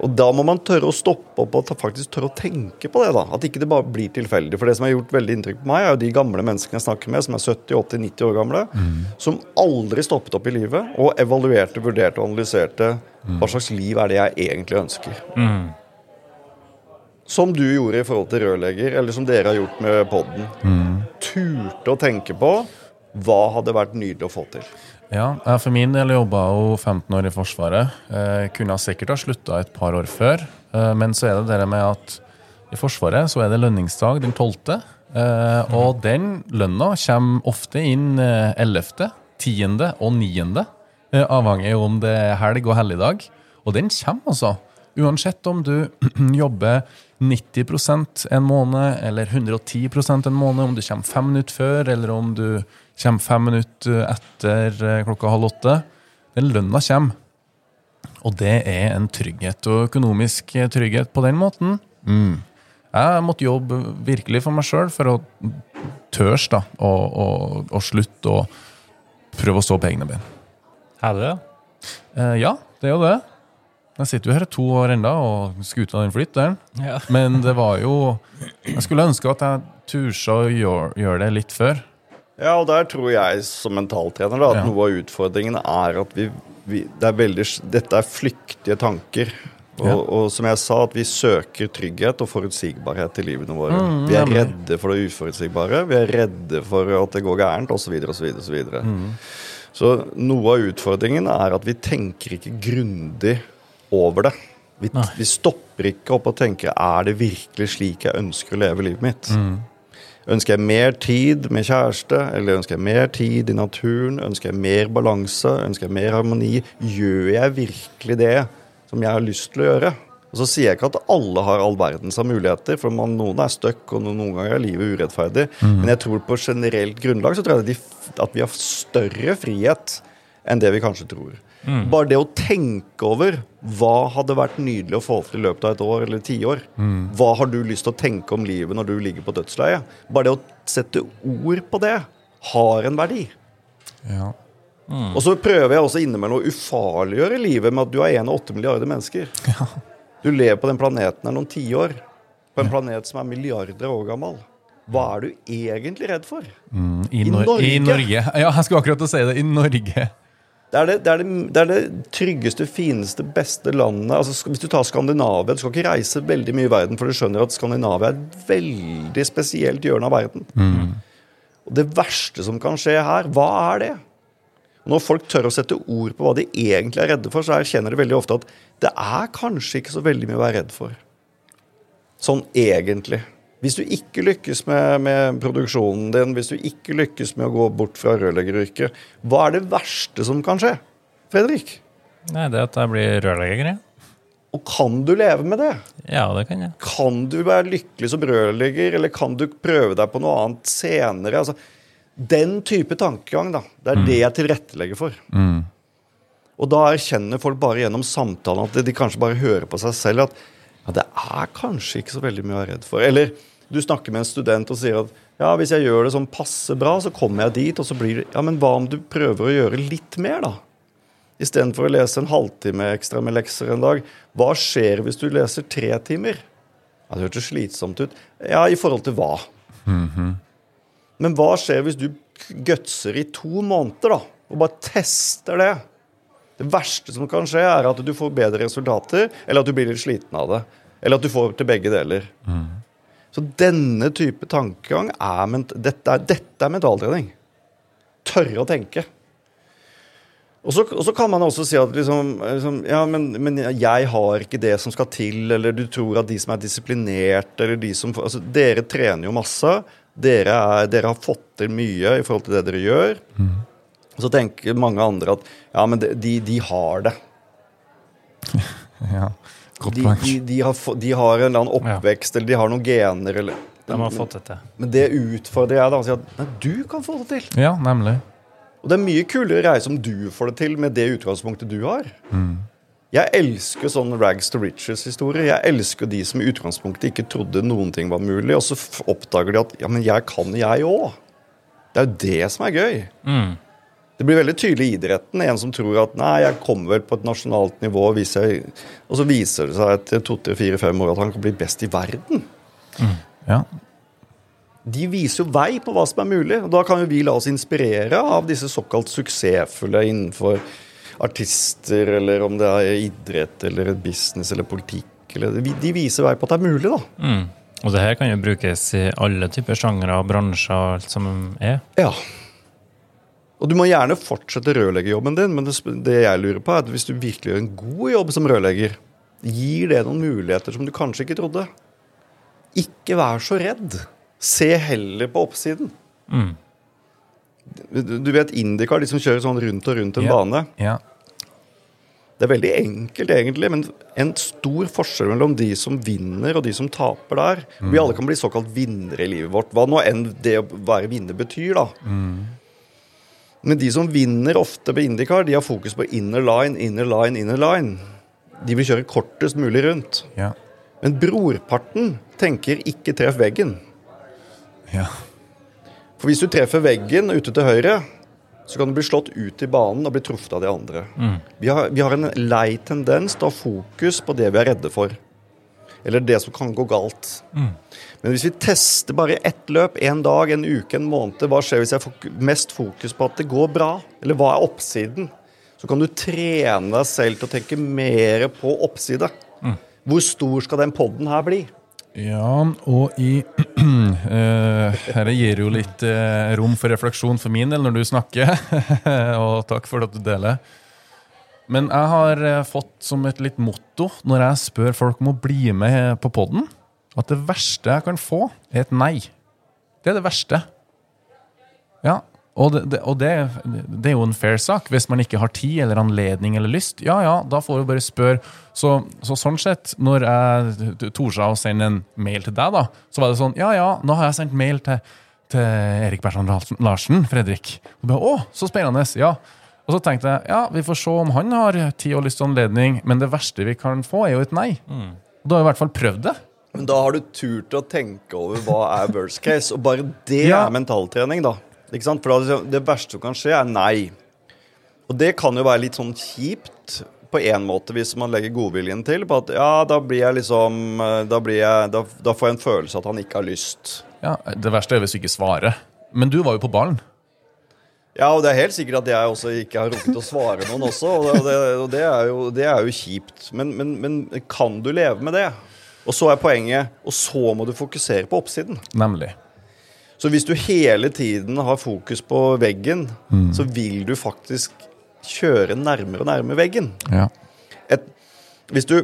Speaker 2: Og da må man tørre å stoppe opp og faktisk tørre å tenke på det. da, At ikke det bare blir tilfeldig. For det som har gjort veldig inntrykk på meg, er jo de gamle menneskene jeg snakker med, som er 70-80-90 år gamle, som aldri stoppet opp i livet og evaluerte, vurderte og analyserte hva slags liv er det jeg egentlig ønsker. Som du gjorde i forhold til rørlegger, eller som dere har gjort med podden. Turte å tenke på hva hadde vært nydelig å få til.
Speaker 1: Ja, jeg for min del jobba jo 15 år i Forsvaret. Eh, kunne sikkert ha slutta et par år før. Eh, men så er det det med at i Forsvaret så er det lønningsdag den 12. Eh, og den lønna kommer ofte inn eh, 11., 10. og 9. Eh, avhengig om det er helg og helligdag. Og den kommer, altså. Uansett om du jobber 90% en måned eller 110% en måned, om du kommer fem minutter før eller om du kommer fem minutter etter eh, klokka halv åtte. Den lønna kommer. Og det er en trygghet, og økonomisk trygghet på den måten. Mm. Jeg måtte jobbe virkelig for meg sjøl for å tørs da, og, og, og slutte å prøve å stå på egne ben.
Speaker 3: Er det det?
Speaker 1: Eh, ja, det er jo det. Jeg sitter jo her to år enda, og skuta den flytter.
Speaker 3: Ja.
Speaker 1: Men det var jo Jeg skulle ønske at jeg turte å gjøre, gjøre det litt før.
Speaker 2: Ja, og der tror jeg som mentaltrener da, at
Speaker 1: Ja.
Speaker 2: noe av utfordringen er at vi, vi det er veldig, Dette er flyktige tanker. Og,
Speaker 1: Ja.
Speaker 2: og som jeg sa, at vi søker trygghet og forutsigbarhet i livene våre.
Speaker 1: Mm,
Speaker 2: vi er redde for det uforutsigbare, vi er redde for at det går gærent osv. osv. osv.
Speaker 1: Mm.
Speaker 2: Så noe av utfordringen er at vi tenker ikke grundig over det. Vi, vi stopper ikke opp og tenker er det virkelig slik jeg ønsker å leve livet mitt. Ønsker jeg mer tid med kjæreste, eller ønsker jeg mer tid i naturen? Ønsker jeg mer balanse? Ønsker jeg mer harmoni? Gjør jeg virkelig det som jeg har lyst til å gjøre? Og så sier jeg ikke at alle har all verdens av muligheter, for man, noen er stuck, og noen, ganger er livet urettferdig. Men jeg tror på generelt grunnlag så tror jeg at vi har større frihet enn det vi kanskje tror. Bare det å tenke over hva hadde vært nydelig å få til i løpet av et år eller tiår. Hva har du lyst til å tenke om livet når du ligger på dødsleiet? Bare det å sette ord på det har en verdi.
Speaker 1: Ja.
Speaker 2: Og så prøver jeg også innimellom å ufarliggjøre livet med at du er en av åtte milliarder mennesker. Du lever på den planeten her noen tiår. På en planet som er milliarder år gammel. Hva er du egentlig redd for?
Speaker 1: Mm, I,
Speaker 2: I
Speaker 1: Nor
Speaker 2: Norge?
Speaker 1: I Norge. Ja, jeg skulle akkurat å si det. I Norge.
Speaker 2: Det er det, det, er det, det er det tryggeste, fineste, beste landet. Altså, hvis du tar Skandinavia Du skal ikke reise veldig mye i verden, for du skjønner at Skandinavia er et veldig spesielt hjørne av verden. Og det verste som kan skje her, hva er det? Når folk tør å sette ord på hva de egentlig er redde for, så erkjenner de veldig ofte at det er kanskje ikke så veldig mye å være redd for. Sånn egentlig. Hvis du ikke lykkes med, med produksjonen din, hvis du ikke lykkes med å gå bort fra rørleggeryrket, hva er det verste som kan skje? Fredrik?
Speaker 3: Nei, det at jeg blir rørlegger, ja.
Speaker 2: Og kan du leve med det?
Speaker 3: Ja, det kan jeg.
Speaker 2: Kan du være lykkelig som rørlegger, eller kan du prøve deg på noe annet senere? Altså, den type tankegang, da. Det er det jeg tilrettelegger for.
Speaker 1: Mm.
Speaker 2: Og da erkjenner folk bare gjennom samtalen at de kanskje bare hører på seg selv at ja, det er kanskje ikke så veldig mye å være redd for. Eller du snakker med en student og sier at ja, hvis jeg gjør det sånn passe bra, så kommer jeg dit, og så blir det Ja, men hva om du prøver å gjøre litt mer, da? Istedenfor å lese en halvtime ekstra med lekser en dag. Hva skjer hvis du leser tre timer? Ja, Det hørtes slitsomt ut. Ja, i forhold til hva? Men hva skjer hvis du gutser i to måneder, da? Og bare tester det? Det verste som kan skje, er at du får bedre resultater, eller at du blir litt sliten av det. Eller at du får til begge deler. Så denne type tankegang er, dette, er, dette er mentaltrening. Tørre å tenke. Og så, og så kan man også si at liksom, liksom, ja, men, men, jeg har ikke det som skal til, eller du tror at de som er disiplinerte, eller de som altså, Dere trener jo masse. Dere, er, dere, har fått til mye i forhold til det dere gjør. Mm. Og så tenker mange andre at ja, men de, de har det.
Speaker 1: ja.
Speaker 2: De, de, de, har, de, har, en eller annen oppvekst, ja. eller de har noen gener, eller
Speaker 3: De har fått det til.
Speaker 2: Men det utfordrer jeg da. Si at nei, du kan få det til.
Speaker 1: Ja, nemlig.
Speaker 2: Og det er mye kulere reise om du får det til med det utgangspunktet du har. Mm. Jeg elsker sånn rags to riches-historie. Jeg elsker de som i utgangspunktet ikke trodde noen ting var mulig, og så oppdager de at ja, men jeg kan, jeg òg. Det er jo det som er gøy. Mm. Det blir veldig tydelig i idretten. En som tror at nei, jeg kommer vel på et nasjonalt nivå, og så viser det seg etter to, tre, fire, fem år at han kan bli best i verden.
Speaker 1: Mm. Ja.
Speaker 2: De viser jo vei på hva som er mulig. og Da kan jo vi la oss inspirere av disse såkalt suksessfulle innenfor artister, eller om det er idrett eller business eller politikk. Eller, de viser vei på at det er mulig, da.
Speaker 3: Mm. Og det her kan jo brukes i alle typer sjangere, bransjer og alt som er.
Speaker 2: Ja. Og du må gjerne fortsette rørleggerjobben din, men det, det, jeg lurer på, er at hvis du virkelig gjør en god jobb som rørlegger, gir det noen muligheter som du kanskje ikke trodde? Ikke vær så redd. Se heller på oppsiden. Mm. Du, du, vet Indicar, de som kjører sånn rundt og rundt en
Speaker 1: yeah.
Speaker 2: bane.
Speaker 1: Yeah.
Speaker 2: Det er veldig enkelt, egentlig, men en stor forskjell mellom de som vinner og de som taper der. Mm. Vi alle kan bli såkalt vinnere i livet vårt. Hva nå enn det å være vinner betyr, da. Mm. Men de som vinner ofte på Indycar, de har fokus på inner line, inner line, inner line. De vil kjøre kortest mulig rundt.
Speaker 1: Ja.
Speaker 2: Men brorparten tenker ikke treff veggen.
Speaker 1: Ja.
Speaker 2: For hvis du treffer veggen ute til høyre, så kan du bli slått ut i banen og bli truffet av de andre. Mm. Vi, har, vi, har, en lei tendens til å ha fokus på det vi er redde for. Eller det som kan gå galt. Mm. Men hvis vi tester bare ett løp, en dag, en uke, en måned, hva skjer hvis jeg får mest fokus på at det går bra? Eller hva er oppsiden? Så kan du trene deg selv til å tenke mer på oppside. Mm. Hvor stor skal den poden her bli?
Speaker 1: Ja, og i uh, Dette gir jo litt uh, rom for refleksjon for min del når du snakker, og takk for at du deler. Men jeg har uh, fått som et litt motto når jeg spør folk om å bli med på poden, at det verste jeg kan få, er et nei. Det er det verste. Ja, og, det, det, og det, det, er jo en fair sak. Hvis man ikke har tid eller anledning eller lyst, ja ja, da får du bare spørre. Så, så sånn sett, når jeg torde å sende en mail til deg, da, så var det sånn Ja ja, nå har jeg sendt mail til, til Erik Bertrand Larsen, Fredrik. Og bare, Å, så spennende. Ja. Og så tenkte jeg ja, vi får se om han har tid og lyst og anledning, men det verste vi kan få, er jo et nei. Mm. Da har vi i hvert fall prøvd det.
Speaker 2: Men da har du turt å tenke over hva er worst case, og bare det ja. er mentaltrening, da. Ikke sant? For da, det verste som kan skje, er nei. Og det kan jo være litt sånn kjipt på en måte hvis man legger godviljen til. På at ja, da blir jeg liksom Da, blir jeg, da, da får jeg en følelse at han ikke har lyst.
Speaker 1: Ja, Det verste er hvis du ikke svarer. Men du var jo på ballen.
Speaker 2: Ja, og det er helt sikkert at jeg også ikke har rukket å svare noen også. Og det, og det, er, jo, det er, jo, kjipt. Men, men, men, kan du leve med det? Og så er poenget Og så må du fokusere på oppsiden.
Speaker 1: Nemlig.
Speaker 2: Så hvis du hele tiden har fokus på veggen, mm. så vil du faktisk kjøre nærmere og nærmere veggen.
Speaker 1: Ja.
Speaker 2: Et, hvis, du,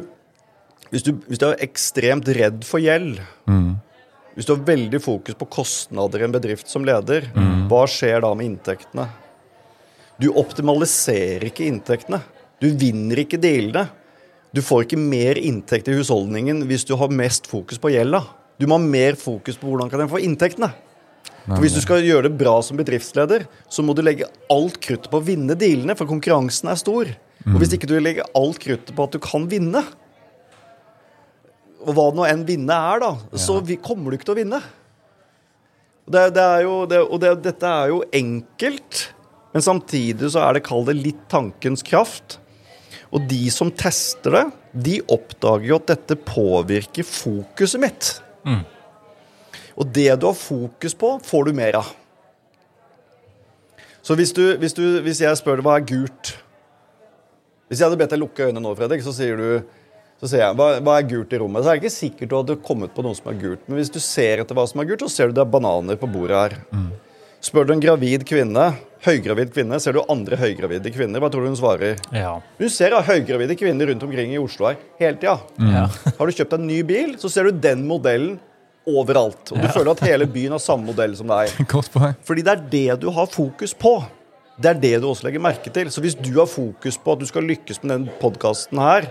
Speaker 2: hvis, du, hvis, du, er ekstremt redd for gjeld, mm. Hvis du har veldig fokus på kostnader i en bedrift som leder, mm. hva skjer da med inntektene? Du optimaliserer ikke inntektene. Du vinner ikke dealene. Du får ikke mer inntekt i husholdningen hvis du har mest fokus på gjelda. Du må ha mer fokus på hvordan kan jeg få inntektene. For Hvis du skal gjøre det bra som bedriftsleder, så må du legge alt kruttet på å vinne dealene, for konkurransen er stor. Og hvis ikke du legger alt kruttet på at du kan vinne, og hva nå enn vinne er, da, så kommer du ikke til å vinne. Det, det er jo, det, og det, dette er jo enkelt, men samtidig så er det, kall det, litt tankens kraft. Og de som tester det, de oppdager jo at dette påvirker fokuset mitt. Mm. Og det du har fokus på, får du mer av. Så hvis, du, hvis, du, hvis jeg spør deg hva er gult Hvis jeg hadde bedt deg lukke øynene nå, Fredrik, så sier du Så ser jeg hva, hva er gult i rommet? Så er det ikke sikkert du hadde kommet på noe som er gult. Men hvis du ser etter hva som er gult, så ser du det er bananer på bordet her. Spør du en gravid kvinne, høygravid kvinne, ser du andre høygravide kvinner, hva tror du hun svarer?
Speaker 3: Ja.
Speaker 2: Du ser da høygravide kvinner rundt omkring i Oslo her hele tida.
Speaker 3: ja.
Speaker 2: Har du kjøpt en ny bil, så ser du den modellen overalt. Og du føler at hele byen har samme modell som deg.
Speaker 1: Godt poeng.
Speaker 2: Fordi det er det du har fokus på. Det er det du også legger merke til. Så hvis du har fokus på at du skal lykkes med den podkasten her,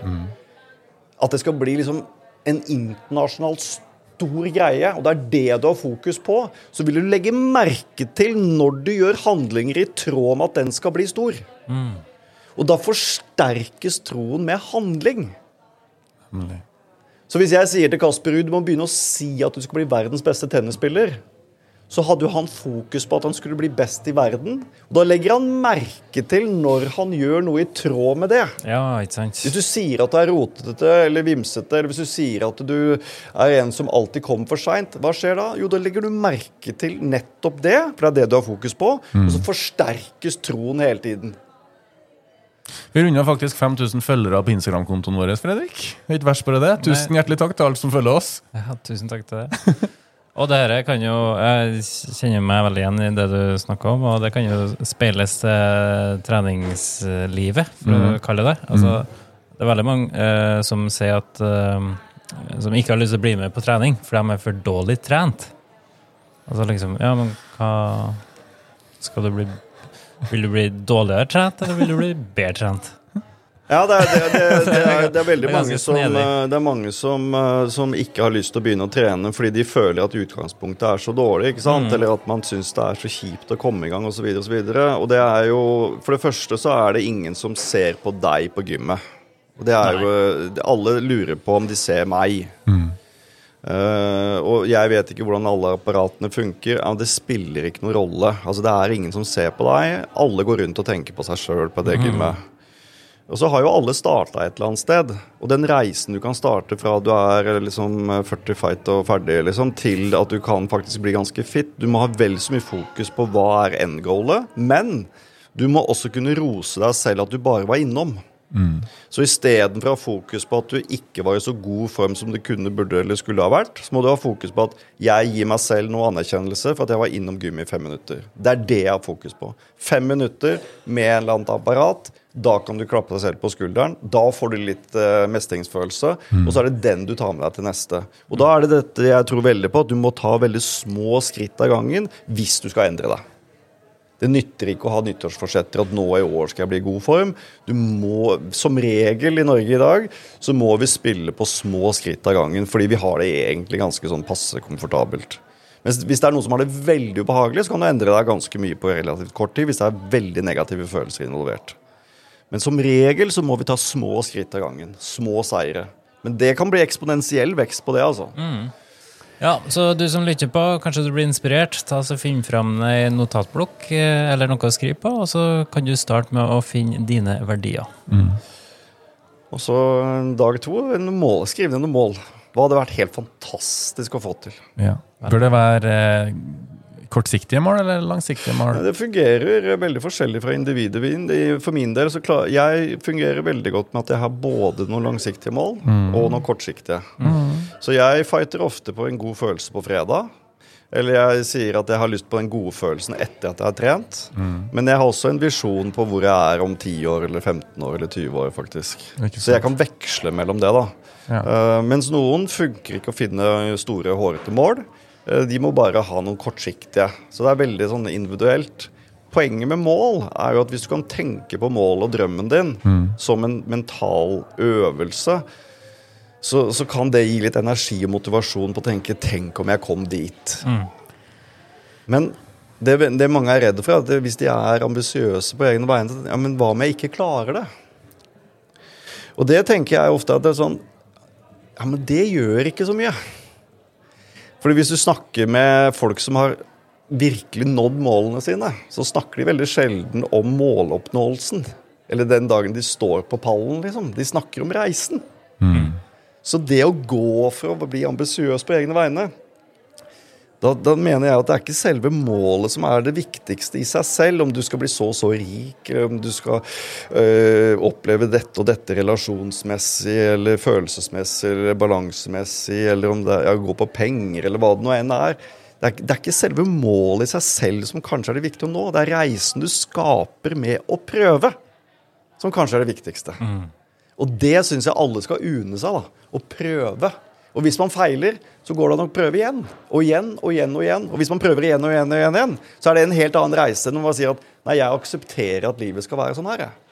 Speaker 2: at det skal bli liksom en internasjonal stor greie, og det er det du har fokus på, så vil du legge merke til når du gjør handlinger i tråd med at den skal bli stor. Og da forsterkes troen med handling.
Speaker 1: Mm.
Speaker 2: Så hvis jeg sier til Kasper Ruud du må begynne å si at du skal bli verdens beste tennisspiller, så hadde jo han fokus på at han skulle bli best i verden. Og da legger han merke til når han gjør noe i tråd med det.
Speaker 3: ja, ikke sant?
Speaker 2: Hvis du sier at du er rotete eller vimsete, eller hvis du sier at du er en som alltid kommer for seint, hva skjer da? Jo, da legger du merke til nettopp det, for det er det du har fokus på, og så forsterkes troen hele tiden.
Speaker 1: Vi runder faktisk 5000 følgere på Instagram-kontoen vår, Fredrik. Det er Ikke verst bare det. Tusen hjertelig takk til alle som følger oss.
Speaker 3: Ja, tusen takk til det. Og det her kan jo Jeg kjenner meg veldig igjen i det du snakker om, og det kan jo speiles til treningslivet, for å kalle det det. Altså, det er veldig mange eh, som sier at eh, Som ikke har lyst til å bli med på trening, for de er for dårlig trent. Altså liksom Ja, men hva Skal du bli Vil du bli dårligere trent, eller vil du bli bedre trent?
Speaker 2: Ja, det er, det, det, det er, det er veldig mange, som, eh, det er mange som, eh, som ikke har lyst til å begynne å trene fordi de føler at utgangspunktet er så dårlig, ikke sant? eller at man syns det er så kjipt å komme i gang osv. Og, så videre. og det er jo For det første så er det ingen som ser på deg på gymmet. Og det er jo Alle lurer på om de ser meg. Eh, og jeg vet ikke hvordan alle apparatene funker. Ja, det spiller ikke noen rolle. Altså Det er ingen som ser på deg. Alle går rundt og tenker på seg sjøl på det gymmet. Og så har jo alle starta et eller annet sted. Og den reisen du kan starte fra du er liksom 40 fight og ferdig, liksom, til at du kan faktisk bli ganske fit Du må ha vel så mye fokus på hva er endgoalet, men du må også kunne rose deg selv at du bare var innom. Så istedenfor å ha fokus på at du ikke var i så god form som du kunne, burde eller skulle ha vært, så må du ha fokus på at jeg gir meg selv noe anerkjennelse for at jeg var innom gym i fem minutter. Det er det jeg har fokus på. Fem minutter med en eller annet apparat. Da kan du klappe deg selv på skulderen. Da får du litt eh, mestringsfølelse. Og så er det den du tar med deg til neste. Og da er det dette jeg tror veldig på, at du må ta veldig små skritt av gangen hvis du skal endre deg. Det nytter ikke å ha nyttårsforsetter at nå i år skal jeg bli i god form. Du må, Som regel i Norge i dag så må vi spille på små skritt av gangen, fordi vi har det egentlig ganske sånn passe komfortabelt. Mens hvis det er noen som har det veldig ubehagelig, så kan du endre deg ganske mye på relativt kort tid hvis det er veldig negative følelser involvert. Men som regel så må vi ta små skritt av gangen. Små seire. Men det kan bli eksponentiell vekst på det, altså.
Speaker 3: Ja, så du som lytter på, kanskje du blir inspirert. Ta så Finn fram ei notatblokk eh, eller noe å skrive på, og så kan du starte med å finne dine verdier.
Speaker 2: Og så dag to, en mål, skriv ned noen mål. Hva hadde vært helt fantastisk å få til?
Speaker 1: Ja. Bør det være eh, kortsiktige mål eller langsiktige mål?
Speaker 2: Det fungerer veldig forskjellig fra individet. For min del så klar, jeg fungerer veldig godt med at jeg har både noen langsiktige mål og noen kortsiktige. Så jeg fighter ofte på en god følelse på fredag. Eller jeg sier at jeg har lyst på den gode følelsen etter at jeg har trent. Men jeg har også en visjon på hvor jeg er om 10 år eller 15 år eller 20 år, faktisk. Så jeg kan veksle mellom det, da.
Speaker 1: Ja.
Speaker 2: Uh, mens noen funker ikke å finne store, hårete mål. Eh, de må bare ha noen kortsiktige. Så det er veldig sånn individuelt. Poenget med mål er jo at hvis du kan tenke på målet og drømmen din som en mental øvelse, så, så kan det gi litt energi og motivasjon på å tenke 'tenk om jeg kom dit'. Men det, det mange er redde for, er at hvis de er ambisiøse på egne vegne, ja, men hva om jeg ikke klarer det? Og det tenker jeg ofte at det er sånn Ja, men det gjør ikke så mye. Fordi hvis du snakker med folk som har virkelig nådd målene sine, så snakker de veldig sjelden om måloppnåelsen. Eller den dagen de står på pallen, liksom. De snakker om reisen. Så det å gå for å bli ambisiøs på egne vegne, Da, da mener jeg at det er ikke selve målet som er det viktigste i seg selv. Om du skal bli så og så rik, eller om du skal øh, oppleve dette og dette relasjonsmessig, eller følelsesmessig, eller balansemessig, eller om det er å gå på penger, eller hva det nå enn er. Det er, det er ikke selve målet i seg selv som kanskje er det viktige å nå. Det er reisen du skaper med å prøve, som kanskje er det viktigste. Og det syns jeg alle skal une seg. da, Å prøve. Og hvis man feiler, så går det an å prøve igjen. Og igjen og igjen og igjen. Og hvis man prøver igjen og igjen, og igjen, igjen så er det en helt annen reise enn å si at nei, jeg aksepterer at livet skal være sånn her. jeg.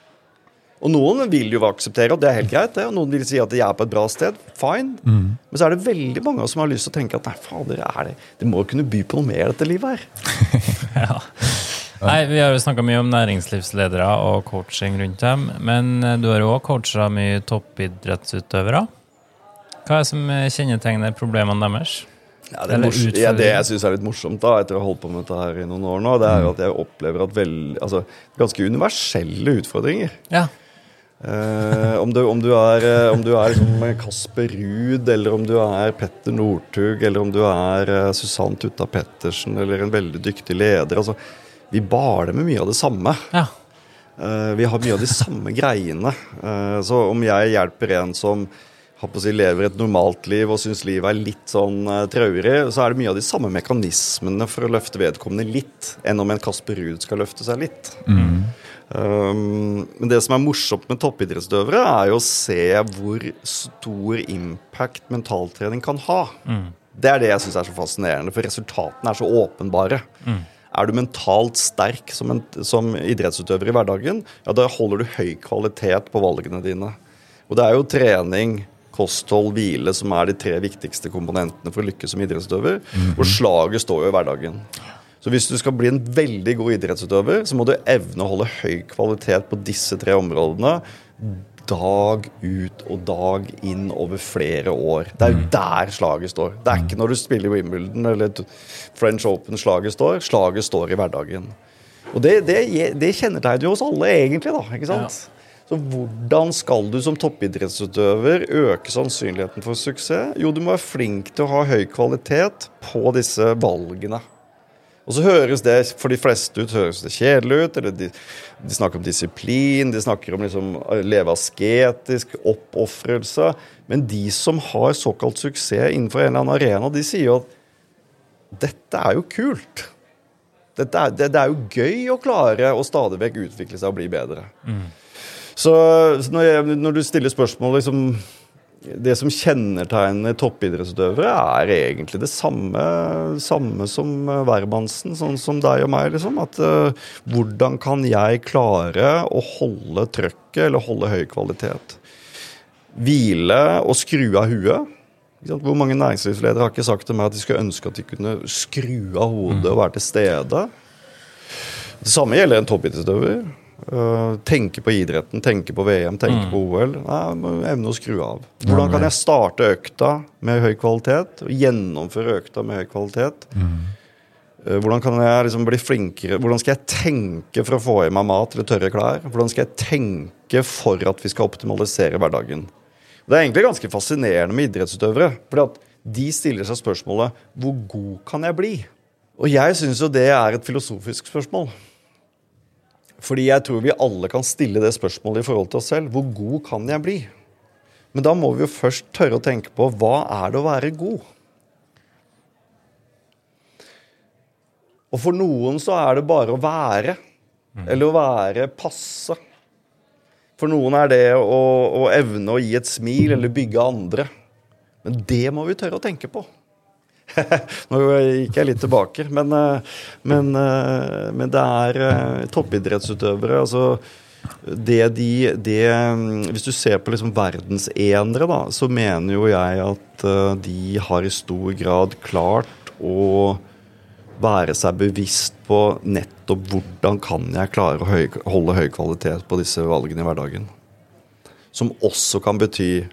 Speaker 2: Og noen vil jo akseptere og det er helt greit, det, og noen vil si at jeg er på et bra sted. Fine. Men så er det veldig mange som har lyst til å tenke at nei, fader, er det Det må jo kunne by på noe mer, dette livet her.
Speaker 3: Nei, Vi har jo snakka mye om næringslivsledere og coaching rundt dem. Men eh, du har jo òg coacha mye toppidrettsutøvere. Hva er det som eh, kjennetegner problemene deres?
Speaker 2: Ja, det, er ja, det jeg syns er litt morsomt, da, etter å ha holdt på med dette her i noen år nå, det er at jeg opplever at vel, altså, ganske universelle utfordringer.
Speaker 3: Ja.
Speaker 2: Eh, om, du, om du er, eh, om du er liksom Kasper Ruud, eller om du er Petter Northug, eller om du er uh, Susann Tutta Pettersen, eller en veldig dyktig leder altså, Vi baler med mye av det samme.
Speaker 3: ja.
Speaker 2: Eh, vi har mye av de samme greiene. Eh, så om jeg hjelper en som si, lever et normalt liv og syns livet er litt sånn uh, traurig, så er det mye av de samme mekanismene for å løfte vedkommende litt, enn om en Kasper Ruud skal løfte seg litt. Um, men det som er morsomt med toppidrettsutøvere, er jo å se hvor stor impact mentaltrening kan ha. Det er det jeg syns er så fascinerende, for resultatene er så åpenbare. Er du mentalt sterk som, en, som idrettsutøver i hverdagen, ja, da holder du høy kvalitet på valgene dine. Og det er jo trening, kosthold, hvile som er de tre viktigste komponentene for å lykkes som idrettsutøver. Og slaget står jo i hverdagen. Så hvis du skal bli en veldig god idrettsutøver, så må du evne å holde høy kvalitet på disse tre områdene dag ut og dag inn over flere år. Det er jo der slaget står. Det er ikke når du spiller i Wimbledon eller French Open slaget står. Slaget står i hverdagen. Og det, det, det kjennetegner jo oss alle, egentlig. da, ikke sant? Så hvordan skal du som toppidrettsutøver øke sannsynligheten for suksess? Jo, du må være flink til å ha høy kvalitet på disse valgene. Og så høres det for de fleste ut høres det kjedelig ut. eller De, de snakker om disiplin, de snakker om liksom å leve asketisk, oppofrelse. Men de som har såkalt suksess innenfor en eller annen arena, de sier jo at dette er jo kult. Er, det, det er jo gøy å klare å stadig vekk utvikle seg og bli bedre. Så, så når, jeg, når du stiller spørsmål liksom, Det som kjennetegner toppidrettsutøvere, er egentlig det samme, samme som eh, hvermannsen, sånn som deg og meg. Liksom. At uh, hvordan kan jeg klare å holde trøkket, eller holde høy kvalitet? Hvile og skru av huet. Hvor mange næringslivsledere har ikke sagt til meg at de skulle ønske at de kunne skru av hodet og være til stede? Det samme gjelder en toppidrettsutøver. Uh, tenke på idretten, tenke på VM, tenke på OL. Nei, evne å skru av. Hvordan kan jeg starte økta med høy kvalitet? Og gjennomføre økta med høy kvalitet? Uh, hvordan kan jeg liksom bli flinkere? Hvordan skal jeg tenke for å få i meg mat eller tørre klær? Hvordan skal jeg tenke for at vi skal optimalisere hverdagen? Det er egentlig ganske fascinerende med idrettsutøvere. fordi at de stiller seg spørsmålet hvor god kan jeg bli? Og jeg syns jo det er et filosofisk spørsmål. Fordi jeg tror vi alle kan stille det spørsmålet i forhold til oss selv. Hvor god kan jeg bli? Men da må vi jo først tørre å tenke på hva er det å være god? Og for noen så er det bare å være. Eller å være passe. For noen er det å, å evne å gi et smil eller bygge andre. Men det må vi tørre å tenke på. Nå gikk jeg litt tilbake, men, eh, men, eh, men det er eh, toppidrettsutøvere. altså det de, det, mm, Hvis du ser på liksom verdensenere, da, så mener jo jeg at de har i stor grad klart å være seg bevisst på nettopp hvordan kan jeg klare å holde høy kvalitet på disse valgene i hverdagen. Som også kan bety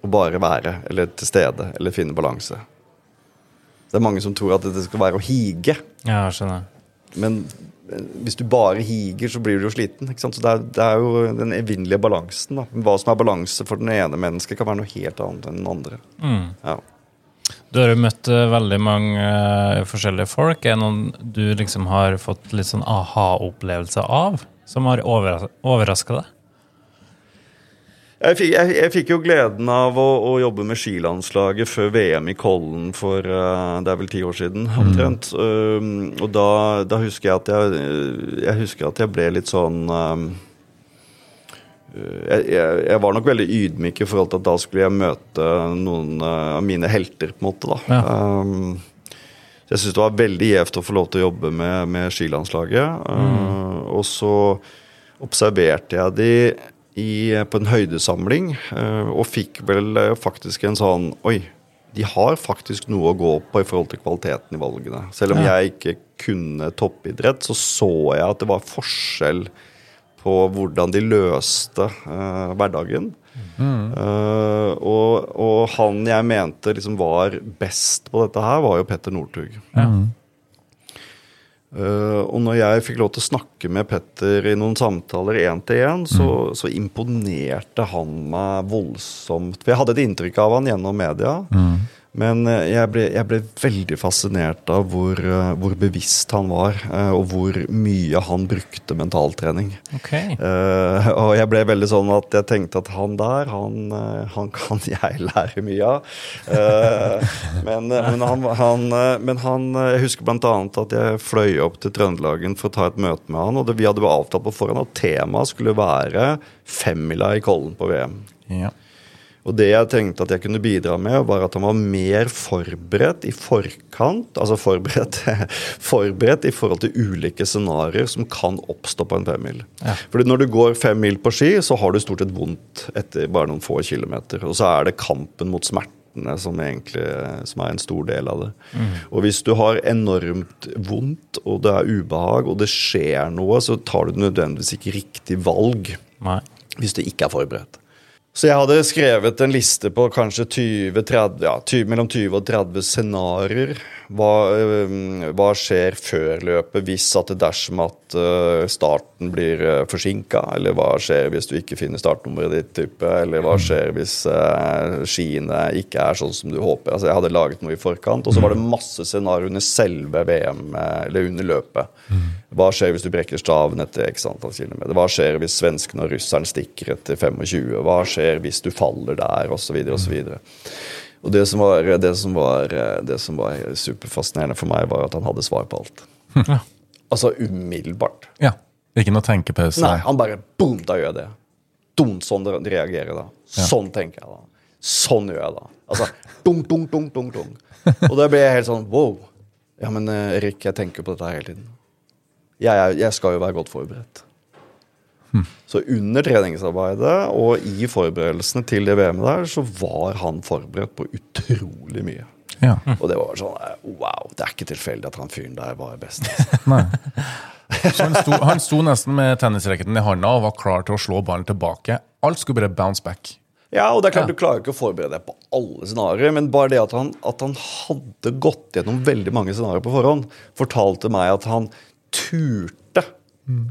Speaker 2: å bare være, eller til stede, eller finne balanse. Det er mange som tror at det skal være å hige,
Speaker 3: Ja, skjønner.
Speaker 2: men eh, hvis du bare higer, så blir du jo sliten. Så det er, det er jo den evinnelige balansen. da. Hva som er balanse for den ene mennesket, kan være noe helt annet enn den andre.
Speaker 3: Mm.
Speaker 2: Ja.
Speaker 3: Du har jo møtt eh, veldig mange uh, forskjellige folk. Er det noen du liksom har fått litt sånn aha-opplevelse av, som har overraska deg?
Speaker 2: Jeg fikk, jeg, jeg fikk, jo gleden av å, å, jobbe med skilandslaget før VM i Kollen for uh, det er vel ti år siden omtrent. Mm. Uh, og da, da, husker jeg at jeg, jeg husker at jeg ble litt sånn uh, jeg, jeg, var nok veldig ydmyk i forhold til at da skulle jeg møte noen av mine helter. på en måte da. Ja. Um, jeg syns det var veldig gjevt å få lov til å jobbe med, med skilandslaget. Mm. og så observerte jeg de i, på en høydesamling uh, og fikk vel uh, faktisk en sånn Oi, de har faktisk noe å gå på i forhold til kvaliteten i valgene. Selv om ja. jeg ikke kunne toppidrett, så så jeg at det var forskjell på hvordan de løste uh, hverdagen. Mm. Uh, og, og, han jeg mente liksom var best på dette her, var jo Petter Northug. Ja. Uh, og når jeg fikk lov til å snakke med Petter i noen samtaler én til én, så, mm. så, imponerte han meg voldsomt. For jeg hadde et inntrykk av han gjennom media. Mm. Men eh, jeg ble, jeg ble, veldig fascinert av hvor, eh, hvor, bevisst han var, eh, og hvor mye han brukte mentaltrening.
Speaker 3: Okay.
Speaker 2: Uh, og jeg ble veldig sånn at jeg tenkte at han der, han, han kan jeg lære mye av. Uh, men, men, han, han, men, han, Jeg husker bl.a. at jeg fløy opp til Trøndelagen for å ta et møte med han, og det, vi hadde avtalt på forhånd at temaet skulle være femmila i Kollen på VM. Ja. Og det jeg tenkte at jeg kunne bidra med, var at han var mer forberedt i forkant. Altså forberedt, forberedt i forhold til ulike scenarioer som kan oppstå på en femmil. Ja. Fordi når du går fem mil på ski, så har du stort sett vondt etter bare noen få kilometer. Og så er det kampen mot smertene som, egentlig, som er en stor del av det. Mm. Og hvis du har enormt vondt, og det er ubehag, og det skjer noe, så tar du nødvendigvis ikke riktig valg Nei. hvis du ikke er forberedt. Så jeg hadde skrevet en liste på kanskje 20, 30, ja, 20, mellom 20 og 30 scenarioer. Hva, hva, skjer før løpet hvis at det dersom at øh, starten blir øh, forsinka? Eller hva skjer hvis du ikke finner startnummeret ditt? Type, eller hva skjer hvis øh, skiene ikke er sånn som du håper? Altså, jeg hadde laget noe i forkant. Og så var det masse scenarioer under selve VM, eller under løpet. Hva skjer hvis du brekker staven etter x antall kilometer? Hva skjer hvis svenskene og russeren stikker etter 25? Hva skjer hvis du faller der, osv., osv. Og det som, var, det, som var, det som var superfascinerende for meg, var at han hadde svar på alt. Ja. Altså umiddelbart.
Speaker 1: Ja. Ikke noe tenkepause?
Speaker 2: Nei, han bare boom, da gjør jeg det. Dum, sånn de reagerer da. Ja. Sånn tenker jeg da. Sånn gjør jeg da. Altså dung, dung, dung, dung, dung. Og da ble jeg helt sånn wow. Ja, men eh, Erik, jeg tenker på dette hele tiden jeg, jeg skal jo være godt forberedt. Hmm. Så under treningsarbeidet og i forberedelsene til det VM-et der, så var han forberedt på utrolig mye. Ja. Og det var sånn Wow, det er ikke tilfeldig at han fyren der var best. Altså.
Speaker 1: så han sto, han sto, nesten med tennisracketen i handa og var klar til å slå ballen tilbake. Alt skulle bare bounce back.
Speaker 2: Ja, og det er klart ja. Du klarer ikke å forberede deg på alle scenarioer, men bare det at han, at han hadde gått gjennom veldig mange scenarioer på forhånd, fortalte meg at han turte mm.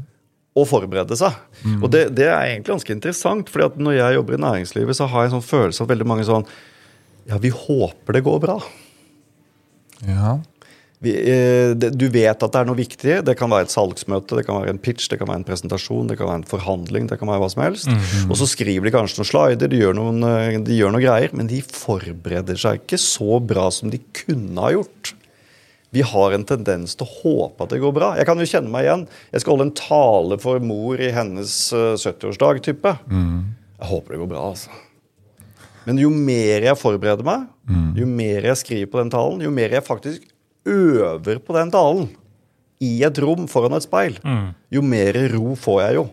Speaker 2: å forberede seg. Mm. Og det, det, er egentlig ganske interessant, fordi at når jeg jobber i næringslivet, så har jeg en sånn følelse av veldig mange sånn Ja, vi håper det går bra.
Speaker 1: Ja.
Speaker 2: Vi, eh, du vet at det er noe viktig. Det kan være et salgsmøte, det kan være en pitch, det kan være en presentasjon, det kan være en forhandling, det kan være hva som helst. Mm -hmm. Og så skriver de kanskje noen slider, de gjør noen, eh, de gjør noen greier, men de forbereder seg ikke så bra som de kunne ha gjort vi har en tendens til å håpe at det går bra. Jeg kan jo kjenne meg igjen. Jeg skal holde en tale for mor i hennes 70-årsdag. Eh. Mm. Jeg håper det går bra, altså. Men jo mer jeg forbereder meg, mm. jo mer jeg skriver på den talen, jo mer jeg faktisk øver på den talen i et rom foran et speil, mm. jo mer ro får jeg jo.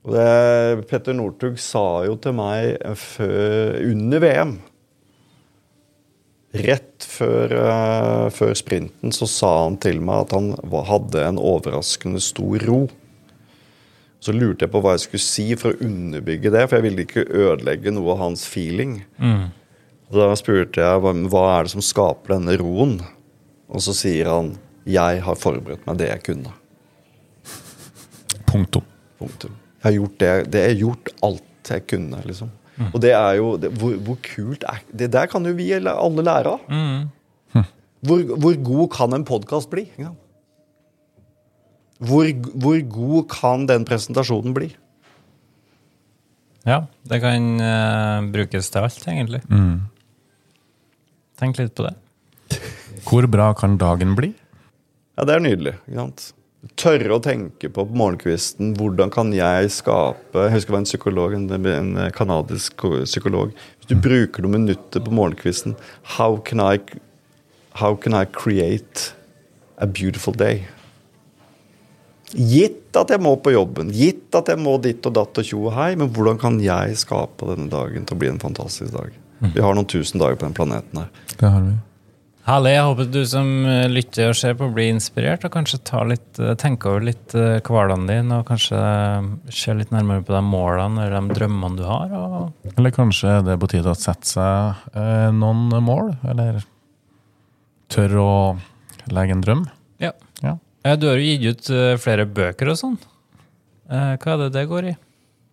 Speaker 2: Og det, Petter Northug sa jo til meg før, under VM Rett før, uh, før, sprinten så sa han til meg at han hadde en overraskende stor ro. Så lurte jeg på hva jeg skulle si for å underbygge det, for jeg ville ikke ødelegge noe av hans feeling. Mm. Da spurte jeg hva, hva er det som skaper denne roen, og så sier han jeg har forberedt meg det jeg kunne.
Speaker 1: Punktum.
Speaker 2: Punktum. Jeg har gjort det, det jeg har gjort alt jeg kunne, liksom. Og det er jo det, hvor, hvor kult er Det der kan jo vi alle lære av. Hvor, hvor god kan en podkast bli? Ja. Hvor, hvor god kan den presentasjonen bli?
Speaker 3: Ja, det kan uh, brukes til alt, egentlig. Tenk litt på det.
Speaker 1: Hvor bra kan dagen bli?
Speaker 2: Ja, det er nydelig. ikke sant? Tørre å tenke på på morgenkvisten hvordan kan jeg skape Jeg husker det var en psykolog, en, en kanadisk psykolog. Hvis du bruker noen minutter på morgenkvisten how can, I, how can I create a beautiful day? Gitt at jeg må på jobben, gitt at jeg må ditt og datt og tjo og hei, men hvordan kan jeg skape denne dagen til å bli en fantastisk dag? Vi har noen tusen dager på den planeten her.
Speaker 1: Det har vi.
Speaker 3: Herlig. Jeg håper du som eh, lytter og ser på, blir inspirert og kanskje tar litt, eh, tenker over litt eh, hverdagen din, og kanskje ser litt nærmere på de målene eller de drømmene du har. Og
Speaker 1: Eller kanskje det er på tide å sette seg eh, noen mål? Eller tørre å legge en drøm?
Speaker 3: ja.
Speaker 1: Ja.
Speaker 3: Eh, Du har jo gitt ut eh, flere bøker og sånn. Eh, Hva er det det går i?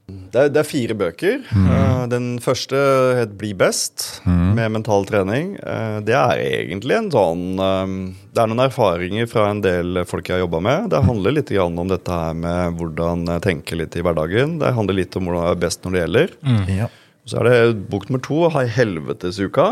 Speaker 2: Det er, det er fire bøker. Mm. den første het Bli best, med mental trening. Eh, det er egentlig en sånn eh, Det er noen erfaringer fra en del folk jeg har jobba med. Det handler litt om dette her med hvordan jeg tenker litt i hverdagen. Det handler litt om hvordan jeg er best når det gjelder.
Speaker 1: Ja.
Speaker 2: Så er det bok nummer to, 'Ha helvetesuka.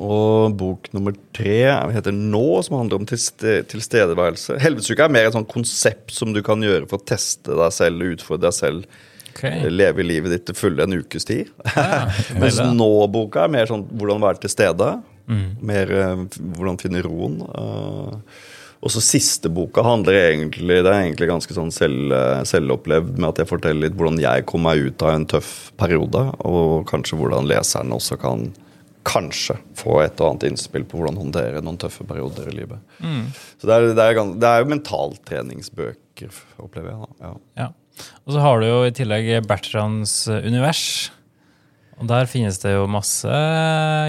Speaker 2: Og bok nummer tre heter Nå, som handler om tilste tilstedeværelse. Helvetesuka er mer et sånt konsept som du kan gjøre for å teste deg selv, utfordre deg selv.
Speaker 3: Okay.
Speaker 2: Leve livet ditt til fulle en ukes tid. Mens nå-boka er mer sånn hvordan være til stede. Mer eh, hvordan finne roen. eh. og så siste boka handler egentlig Det er egentlig ganske sånn selv, eh, selvopplevd med at jeg forteller litt hvordan jeg kom meg ut av en tøff periode, og kanskje hvordan leseren også kan kanskje få et og annet innspill på hvordan håndtere noen tøffe perioder i livet. Så det er, det, er, det er jo mentaltreningsbøker, opplever jeg. da. Ja.
Speaker 3: Ja. Og så har du jo i tillegg Bertrands eh, univers. Og der finnes det jo masse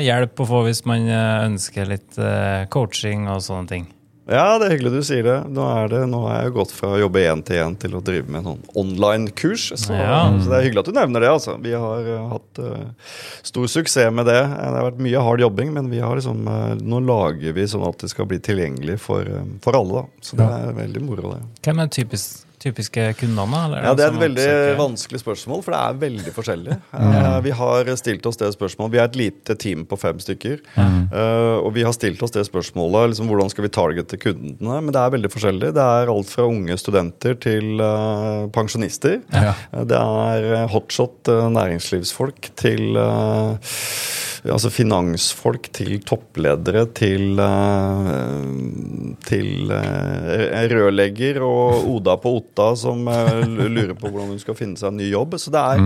Speaker 3: hjelp å få hvis man eh, ønsker litt eh, coaching og sånne ting.
Speaker 2: Ja, det er hyggelig du sier det. Nå, er det, nå er jeg gått fra å jobbe én til én til å drive med noen online-kurs. Så,
Speaker 3: Ja.
Speaker 2: så det er hyggelig at du nevner det. altså. Vi har uh, hatt uh, stor suksess med det. Det har vært mye hard jobbing, men vi har liksom, uh, nå lager vi sånn at det skal bli tilgjengelig for, eh, for alle. da. Så det er veldig moro, det.
Speaker 3: Hvem er typisk, typiske kundene? Eller
Speaker 2: Ja, Det er et veldig
Speaker 3: oppsøker?
Speaker 2: vanskelig spørsmål, for det er veldig forskjellig. uh, vi har stilt oss det spørsmålet. Vi er et lite team på fem stykker. Uh, og vi har stilt oss det spørsmålet liksom, hvordan skal vi targete kundene. Men det er veldig forskjellig. Det er alt fra unge studenter til uh, pensjonister.
Speaker 1: Ja.
Speaker 2: Det er hotshot næringslivsfolk til Altså finansfolk til toppledere til Til rørlegger og Oda på Otta som eh, lurer på hvordan hun skal finne seg en ny jobb. Så det er,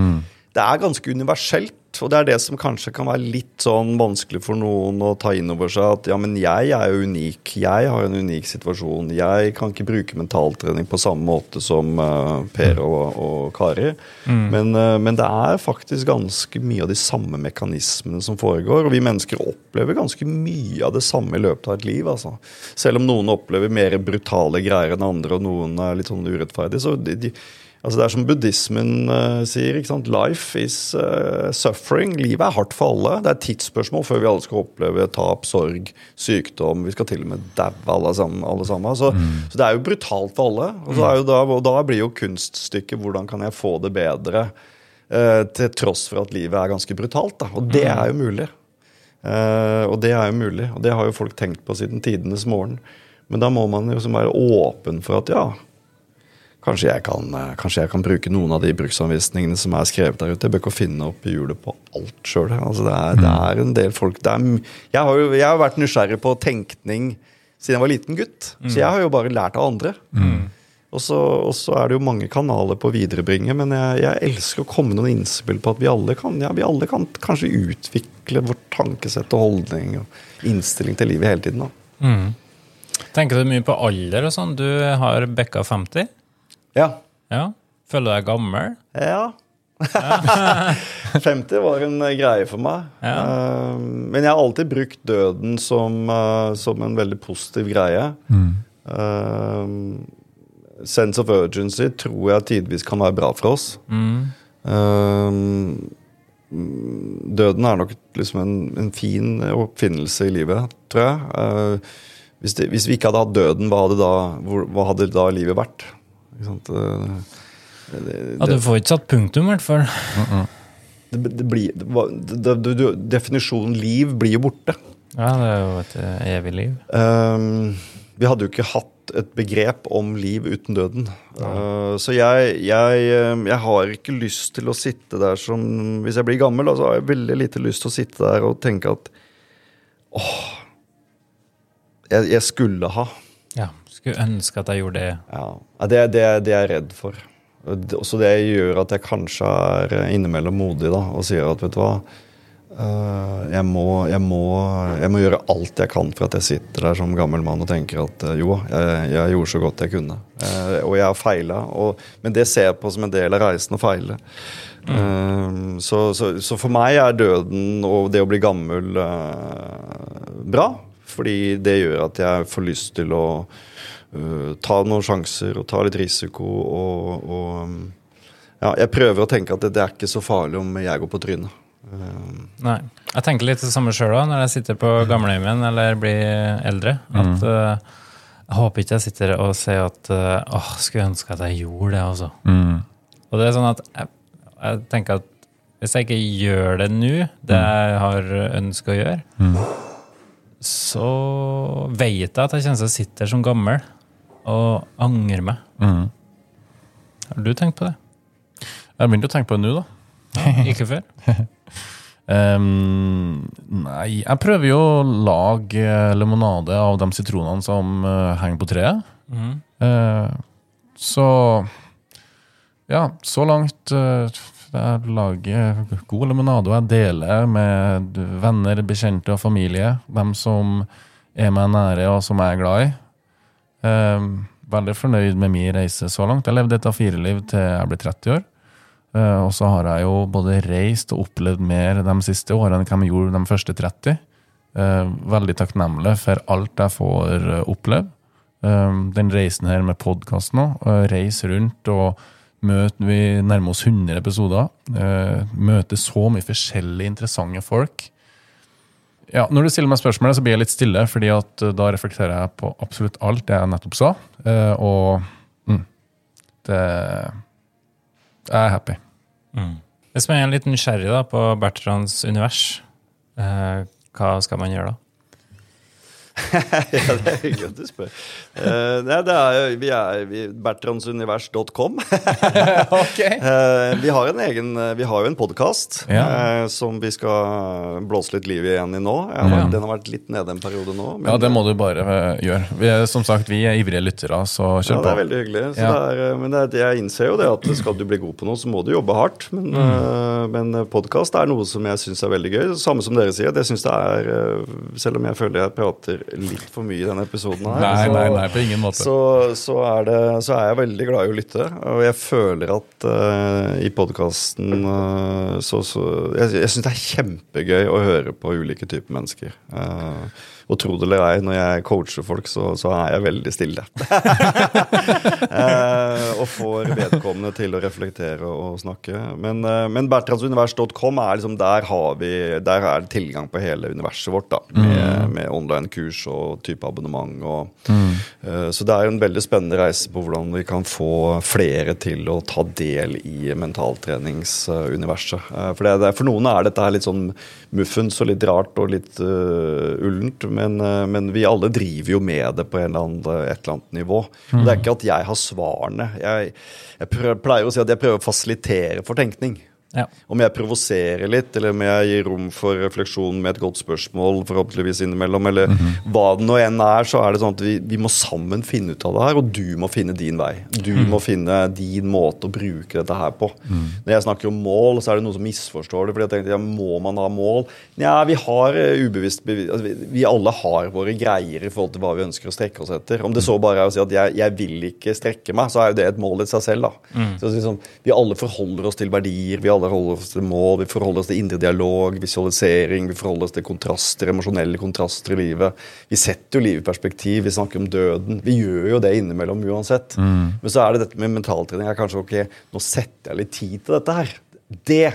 Speaker 2: det er ganske universelt. Og det er det som kanskje kan være litt sånn vanskelig for noen å ta inn over seg. At ja, men jeg er jo unik. Jeg har en unik situasjon. Jeg kan ikke bruke mentaltrening på samme måte som uh, Per og, og Kari. Men, uh, men det er faktisk ganske mye av de samme mekanismene som foregår. Og vi mennesker opplever ganske mye av det samme i løpet av et liv. Altså. Selv om noen opplever mer brutale greier enn andre, og noen er litt sånn urettferdige. så de, de Altså Det er som buddhismen uh, sier. ikke sant? Life is uh, suffering. Livet er hardt for alle. Det er et tidsspørsmål før vi alle skal oppleve tap, sorg, sykdom. Vi skal til og med daue alle sammen. Alle sammen. Så, så det er jo brutalt for alle. Og, så er jo da, og da blir jo kunststykket hvordan kan jeg få det bedre, Uh, til tross for at livet er ganske brutalt. Da. Og det er jo mulig. Og det er jo mulig. Og det har jo folk tenkt på siden tidenes morgen. Men da må man jo være åpen for at ja, Kanskje jeg, kan, eh, kanskje jeg kan bruke noen av de bruksanvisningene som er skrevet der ute. Jeg bør ikke finne opp hjulet på alt sjøl. Altså det, er- det er en del folk det er, jeg, har jo, jeg har vært nysgjerrig på tenkning siden jeg var liten gutt. Så jeg har jo bare lært av andre. Så, og så er det jo mange kanaler på å viderebringe, men jeg, jeg elsker å komme med noen innspill på at vi alle kan, ja, vi alle kan kanskje utvikle vårt tankesett og holdning og innstilling til livet hele tiden. da.
Speaker 3: Tenker du mye på alder og sånn? Du har bekka 50?
Speaker 2: Ja.
Speaker 3: Ja. Føler du deg gammel?
Speaker 2: Ja. 50 var en eh, greie for meg.
Speaker 3: Ja.
Speaker 2: Eh, men jeg har alltid brukt døden som, eh, som en veldig positiv greie. Eh, sense of urgency tror jeg tidvis kan være bra for oss.
Speaker 3: Mm.
Speaker 2: Mm, Døden er nok liksom en, en fin oppfinnelse i livet, tror jeg. Eh, hvis, det, hvis vi ikke hadde hatt døden, hva hadde da, hvor, hva hadde da livet vært? Ikke sant? Eh, det,
Speaker 3: Ja, du får ikke satt punktum, i hvert fall.
Speaker 2: det, det blir, det, det, definisjonen liv blir jo borte.
Speaker 3: Ja, det er jo et eh, evig liv.
Speaker 2: Um, vi hadde jo ikke hatt et begrep om liv uten døden. Uh, så jeg, jeg, eh, jeg har ikke lyst til å sitte der som Hvis jeg blir gammel, så har jeg veldig lite lyst til å sitte der og tenke at åh Jeg, jeg skulle ha.
Speaker 3: Skulle ønske at jeg gjorde det.
Speaker 2: Ja, det, det, det er jeg redd for. Så det- gjør at jeg kanskje er eh, innimellom modig da, og sier at vet du hva øh, jeg, må, jeg, må, jeg må gjøre alt jeg kan for at jeg sitter der som gammel mann og tenker at øh, jo, jeg, jeg gjorde så godt jeg kunne. Eh, og jeg har feila. Men det ser jeg på som en del av reisen å feile. Mm. så, så, så for meg er døden og det å bli gammel bra. Fordi det gjør at jeg får lyst til å øh, ta noen sjanser og ta litt risiko. Og, og um, ja, jeg prøver å tenke at det, det er ikke så farlig om jeg går på trynet. Um,
Speaker 3: Nei. Jeg tenker litt det samme sjøl når jeg sitter på gamlehjemmet eller blir eldre. At uh, Jeg håper ikke jeg sitter og sier at eh, åh, skulle ønske at jeg gjorde det, altså.
Speaker 1: Mm.
Speaker 3: Og det er sånn at jeg, jeg tenker at hvis jeg ikke gjør det nå, det jeg har ønske å gjøre,
Speaker 1: Mm.
Speaker 3: så vet jeg at jeg kjenner til å sitte der som gammel og angre meg.
Speaker 1: Mm.
Speaker 3: Har du tenkt på det?
Speaker 1: Jeg begynte å tenke på det nå, da.
Speaker 3: Ikke før?
Speaker 1: um, nei, jeg prøver jo å lage limonade av de sitronene som uh, henger på treet.
Speaker 3: Mm.
Speaker 1: Uh, så Ja, så langt uh, Jeg lager god limonade, og jeg deler med venner, bekjente og familie. Dem som er meg nære, og som jeg er glad i. Ehm, veldig fornøyd med min reise så langt. Jeg levde et A4-liv til jeg ble 30 år. Eh, og så har jeg jo både reist og opplevd mer de siste årene enn hva jeg gjorde de første 30. Eh, veldig takknemlig for alt jeg får eh, oppleve. Eh, den reisen her med podkast nå, uh, reise rundt og møte Vi nærmer oss 100 episoder. Uh, møte så mye forskjellige interessante folk. Ja, Når du stiller meg spørsmålet, så blir jeg litt stille, fordi at eh, da reflekterer jeg på absolutt alt det jeg nettopp sa. Eh, og mm, det Jeg er happy.
Speaker 3: Hvis man er litt nysgjerrig da, på Bertrands univers, eh, hva skal man gjøre da?
Speaker 2: ja, det er hyggelig at du spør. Uh, nei, det er, jo- vi er vi, bertrandsunivers.com. uh, vi har en egen Vi har jo en podkast
Speaker 1: Ja.
Speaker 2: som vi skal blåse litt liv igjen i nå. Jeg har,
Speaker 1: Ja.
Speaker 2: Den har vært litt nede en periode nå. men-
Speaker 1: Ja, det må du bare gjøre. Vi er, som sagt, vi er ivrige lyttere, så
Speaker 2: Ja, det er veldig hyggelig. Så
Speaker 1: Ja.
Speaker 2: det er, men det er, jeg innser jo det at skal du bli god på noe, så må du jobbe hardt. Men,
Speaker 1: Mm.
Speaker 2: men podkast er noe som jeg syns er veldig gøy. Samme som dere sier. Det synes det er, Selv om jeg føler jeg prater litt for mye i denne episoden her.
Speaker 1: Nei,
Speaker 2: så-
Speaker 1: nei, nei, på ingen måte.
Speaker 2: så, så, er det, så er jeg veldig glad i å lytte. Og jeg føler at uh, i podkasten så, så Jeg, jeg syns det er kjempegøy å høre på ulike typer mennesker. Eh, og tro det eller ei, når jeg coacher folk, så, så er jeg veldig stille. Eh, og får vedkommende til å reflektere og snakke. Men, eh, men bertransunivers.com er liksom der har vi Der er det tilgang på hele universet vårt, da. Med, med online-kurs og type abonnement. Og, eh, så det er en veldig spennende reise på hvordan vi kan få flere til å ta del i mentaltreningsuniverset. Eh, for, det, det, for noen er dette her litt sånn muffens og litt rart og litt uh, ullent, men, eh, men vi alle driver jo med det på en eller annen, et eller annet nivå. Mm. Det er ikke at jeg har svarene. Jeg, jeg prøver, pleier å si at jeg prøver å fasilitere for tenkning.
Speaker 3: Ja.
Speaker 2: Om jeg provoserer litt, eller om jeg gir rom for refleksjon med et godt spørsmål, forhåpentligvis innimellom, eller hva det nå enn er, så er det sånn at vi, vi må sammen finne ut av det her, og du må finne din vei. Du må finne din måte å bruke dette her på. Når jeg snakker om mål, så er det noen som misforstår det, fordi jeg tenkte, ja, må man ha mål? Ja, vi har eh, ubevisst bevi- altså, vi, vi alle har våre greier i forhold til hva vi ønsker å strekke oss etter. Om det så bare er å si at jeg, jeg vil ikke strekke meg, så er jo det et mål i seg selv, da. Så liksom, vi alle forholder oss til verdier, vi alle forholder oss til mål, vi forholder oss til indre dialog, visualisering, vi forholder oss til kontraster, emosjonelle kontraster i livet. Vi setter jo livet i perspektiv, vi snakker om døden. Vi gjør jo det innimellom uansett. Men så er det dette med mentaltrening. er kanskje ok, nå setter jeg litt tid til dette her. Det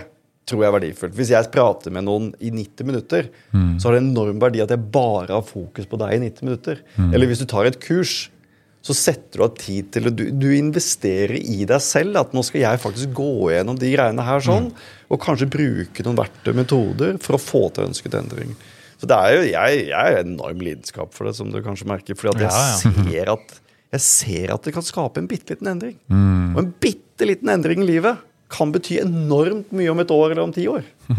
Speaker 2: tror jeg er verdifullt. Hvis jeg prater med noen i 90 minutter, så har det enorm verdi at jeg bare har fokus på deg i 90 minutter. Eller hvis du tar et kurs, så setter du av tid til det. du, du investerer i deg selv. At nå skal jeg faktisk gå gjennom de greiene her sånn, og kanskje bruke noen verktøy metoder for å få til ønsket endring. Så det er jo, jeg, jeg er enorm lidenskap for det, som du kanskje merker. fordi at jeg
Speaker 3: Ja, ja.
Speaker 2: ser at jeg ser at det kan skape en bitte liten endring. Og en bitte liten endring i livet kan bety enormt mye om et år eller om ti år.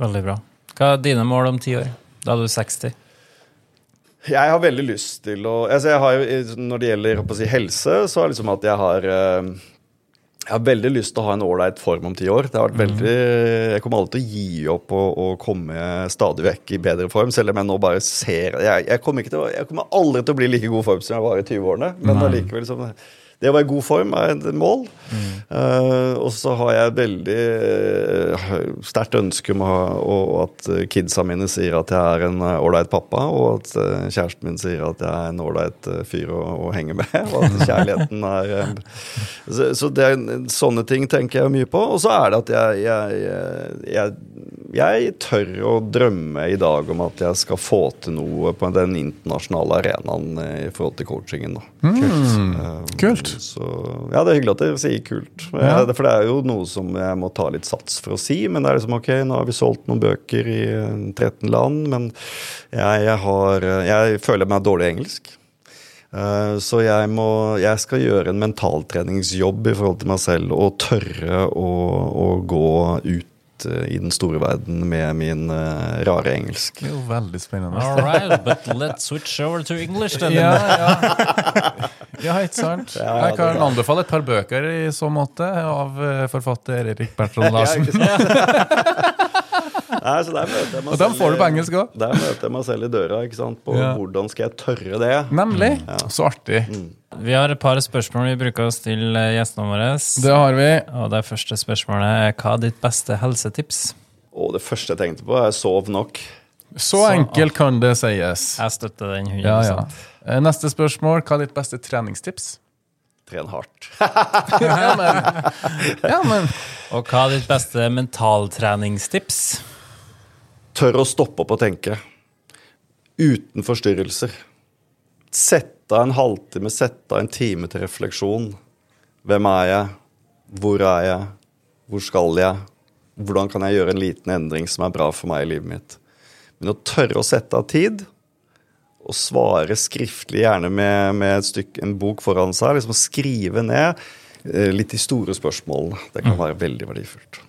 Speaker 3: Veldig bra. Hva er dine mål om ti år? Da er du 60.
Speaker 2: Jeg har veldig lyst til å altså jeg har, Når det gjelder si, helse, så er det liksom at jeg har eh, jeg har veldig lyst til å ha en ålreit form om ti år. Det har vært veldig, Jeg kommer aldri til å gi opp og, og komme stadig vekk i bedre form, selv om jeg nå bare ser Jeg, jeg, kommer, å, jeg kommer aldri til å bli like god form som jeg var i 20-årene, men allikevel liksom, Det å være i god form er et mål. Eh, og så har jeg veldig uh, sterkt ønske om å og at kidsa mine sier at jeg er en eh, ålreit pappa, og at uh, kjæresten min sier at jeg er en ålreit fyr å, å henge med. Og at kjærligheten er så, så det er, sånne ting tenker jeg mye på. Og så er det at jeg, jeg, jeg, jeg tør å drømme i dag om at jeg skal få til noe på den internasjonale arenaen i forhold til coachingen. Da. Eh,
Speaker 1: Kult.
Speaker 2: Så, ja, det er hyggelig at dere sier kult.
Speaker 1: Ja.
Speaker 2: Eh, For det er jo noe som jeg må ta litt sats for å si. Men det er liksom ok, nå har vi solgt noen bøker i eh, 13 land, men jeg, jeg, har, eh, jeg føler meg dårlig i engelsk. Eh, Så jeg, må, jeg skal gjøre en mentaltreningsjobb i forhold til meg selv og tørre å, å gå ut eh, i den store verden med min uh, rare engelsk.
Speaker 1: Det er jo veldig spennende.
Speaker 3: All right, but let's switch over to English then.
Speaker 1: Ja, ja. ja, ikke sant?
Speaker 2: Ja,
Speaker 1: Jeg kan anbefale et par bøker i så måte av eh, forfatter Erik Bertrand Larsen.
Speaker 2: Nei, så der møter jeg meg
Speaker 1: Og dem får du på engelsk også.
Speaker 2: Der møter jeg meg selv i døra. ikke sant? På
Speaker 1: Ja.
Speaker 2: hvordan skal jeg tørre det?
Speaker 1: Nemlig. Så artig.
Speaker 3: Vi har et par spørsmål vi bruker oss til eh, gjestene våre.
Speaker 1: Det har vi.
Speaker 3: Og det første spørsmålet er hva er ditt beste helsetips?
Speaker 2: Og det første jeg tenkte på, er sov nok.
Speaker 1: Så enkelt kan det sies.
Speaker 3: Jeg støtter den 100
Speaker 1: Ja, ja. Eh, Neste spørsmål. Hva er ditt beste treningstips?
Speaker 2: Tren hardt.
Speaker 1: Ja, men, ja, men
Speaker 3: Og hva er ditt beste mentaltreningstips?
Speaker 2: Tør å stoppe opp og tenke. Uten forstyrrelser. Sett av en halvtime, sett av en time til refleksjon. Hvem er jeg? Hvor er jeg? Hvor skal jeg? Hvordan kan jeg gjøre en liten endring som er bra for meg i livet mitt? Men å tørre å sette av tid, og svare skriftlig, gjerne med, med et stykke, en bok foran seg, liksom å skrive ned eh, litt de store spørsmålene, det kan være veldig verdifullt.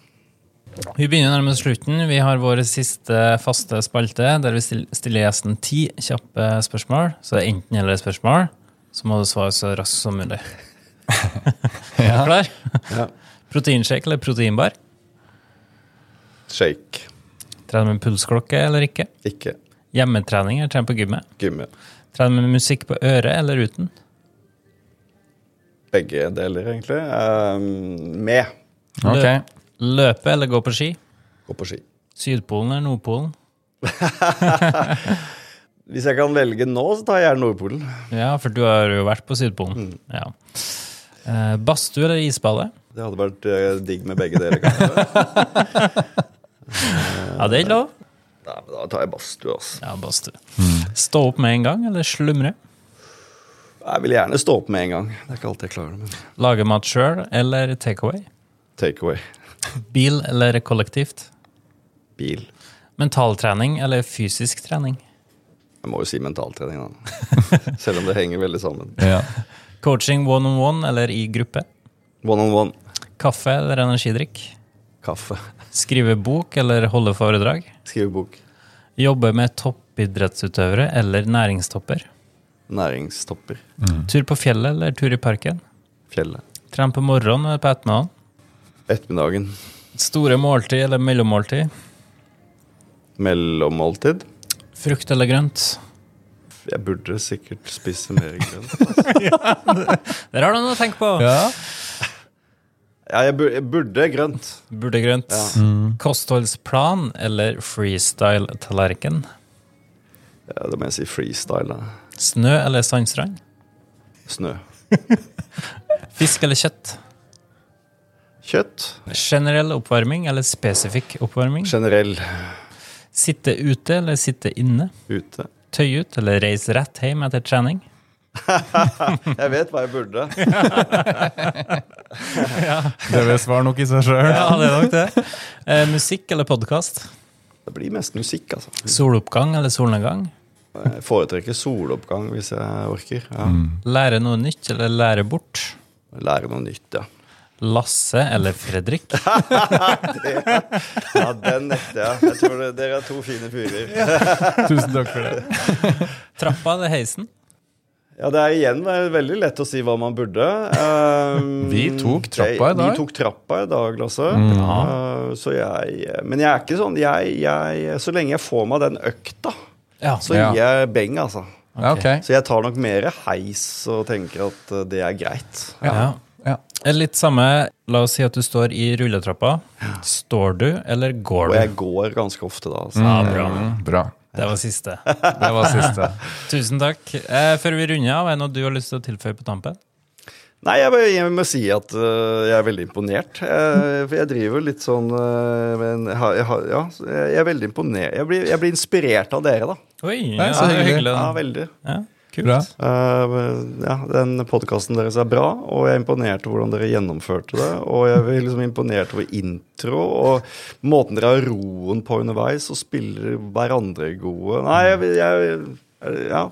Speaker 3: Vi begynner nærmest slutten. Vi har vår siste faste spalte, der vi stiller gjesten ti kjappe spørsmål. Så det er enten eller spørsmål. Så må du svare så raskt som mulig. er du Klar?
Speaker 2: Ja.
Speaker 3: Proteinshake eller proteinbar?
Speaker 2: Shake.
Speaker 3: Trener med pulsklokke eller ikke?
Speaker 2: Ikke
Speaker 3: Hjemmetrening eller trene på gymmet?
Speaker 2: gymme.
Speaker 3: Trene med musikk på øret eller uten?
Speaker 2: Begge deler, egentlig. Um, med.
Speaker 1: ok.
Speaker 3: Løp- Løpe eller gå på ski?
Speaker 2: Gå på ski.
Speaker 3: Sydpolen eller Nordpolen?
Speaker 2: Hvis jeg kan velge nå, så tar jeg gjerne Nordpolen.
Speaker 3: Ja, for du har jo vært på Sydpolen. Ja. Eh, Badstue eller isbade?
Speaker 2: Det hadde vært eh, digg med begge deler, kanskje.
Speaker 3: Ja, det er lov.
Speaker 2: Nei, men da tar jeg badstue, altså.
Speaker 3: Ja, badstue. Stå opp med en gang eller slumre?
Speaker 2: Jeg vil gjerne stå opp med en gang. Det er ikke alltid jeg klarer det, men
Speaker 3: Lage mat sjøl eller takeaway?
Speaker 2: take away.
Speaker 3: Bil eller kollektivt?
Speaker 2: Bil.
Speaker 3: Mentaltrening eller fysisk trening?
Speaker 2: Jeg må jo si mentaltrening, da. Selv om det henger veldig sammen.
Speaker 1: Ja.
Speaker 3: Coaching one on one eller i gruppe?
Speaker 2: One on one.
Speaker 3: Kaffe eller energidrikk?
Speaker 2: Kaffe.
Speaker 3: Skrive bok eller holde foredrag?
Speaker 2: Skrive bok.
Speaker 3: Jobbe med toppidrettsutøvere eller næringstopper?
Speaker 2: Næringstopper.
Speaker 3: Tur på fjellet eller tur i parken?
Speaker 2: Fjellet.
Speaker 3: Tren på morgenen eller på ettermiddagen?
Speaker 2: Ettermiddagen.
Speaker 3: Store måltid eller mellommåltid?
Speaker 2: Mellommåltid.
Speaker 3: Frukt eller grønt?
Speaker 2: Jeg burde sikkert spise mer grønt.
Speaker 3: Der har du noe å tenke på!
Speaker 1: ja.
Speaker 2: Ja, jeg burde, jeg burde grønt.
Speaker 3: Burde grønt. Kostholdsplan eller freestyle-tallerken?
Speaker 2: Ja, da må jeg si freestyle. da.
Speaker 3: Snø eller sandstrand?
Speaker 2: Snø.
Speaker 3: Fisk eller kjøtt?
Speaker 2: Kjøtt.
Speaker 3: Generell oppvarming eller spesifikk oppvarming?
Speaker 2: Generell.
Speaker 3: Sitte ute eller sitte inne?
Speaker 2: Ute.
Speaker 3: Tøy ut eller reise rett hjem etter trening?
Speaker 2: Jeg vet hva jeg burde.
Speaker 1: Det vil svare nok i seg sjøl.
Speaker 3: Ja, det er nok det. Eh, musikk eller podkast?
Speaker 2: Det blir mest musikk, altså.
Speaker 3: Soloppgang eller solnedgang?
Speaker 2: Jeg foretrekker soloppgang hvis jeg orker. Ja.
Speaker 3: Lære noe nytt eller lære bort?
Speaker 2: Lære noe nytt, ja.
Speaker 3: Lasse eller Fredrik?
Speaker 2: Ja, Den nekter jeg. Jeg tror det, Dere er to fine fyrer.
Speaker 1: Tusen takk for det.
Speaker 3: Trappa eller heisen?
Speaker 2: Ja, Det er igjen eh, veldig lett å si hva man burde. Um,
Speaker 1: Vi tok trappa i dag.
Speaker 2: Vi tok trappa i dag, Lasse. Uh, så jeg Men jeg er ikke sånn jeg, jeg, Så lenge jeg får meg den økta,
Speaker 3: Ja.
Speaker 2: så
Speaker 1: Ja.
Speaker 2: gir jeg beng, altså.
Speaker 1: Okay. Okay.
Speaker 2: Så jeg tar nok mer heis og tenker at uh, det er greit.
Speaker 3: Ja.
Speaker 1: Ja.
Speaker 3: Eh, Litt samme, la oss si at du står i rulletrappa. Står du, eller går
Speaker 2: Og
Speaker 3: du?
Speaker 2: jeg går ganske ofte da. Altså.
Speaker 3: Ja, bra.
Speaker 1: Mm, bra.
Speaker 3: Det var siste.
Speaker 1: Det var siste.
Speaker 3: Tusen takk. Eh, før vi runder av, er det noe du har lyst til å tilføye på tampen?
Speaker 2: Nei, jeg, jeg må si at uh, jeg er veldig imponert. Jeg, for jeg driver litt sånn uh, men jeg, jeg, ja, jeg er veldig imponert. Jeg blir, jeg blir inspirert av dere, da.
Speaker 3: Oi, ja,
Speaker 1: så hyggelig.
Speaker 2: Ja, veldig.
Speaker 3: Ja, kult.
Speaker 2: Uh, ja, Den podkasten deres er bra, og jeg er imponert over hvordan dere gjennomførte det. Og jeg er liksom imponert over intro og måten dere har roen på underveis og spiller hverandre gode. Nei, jeg, jeg Ja.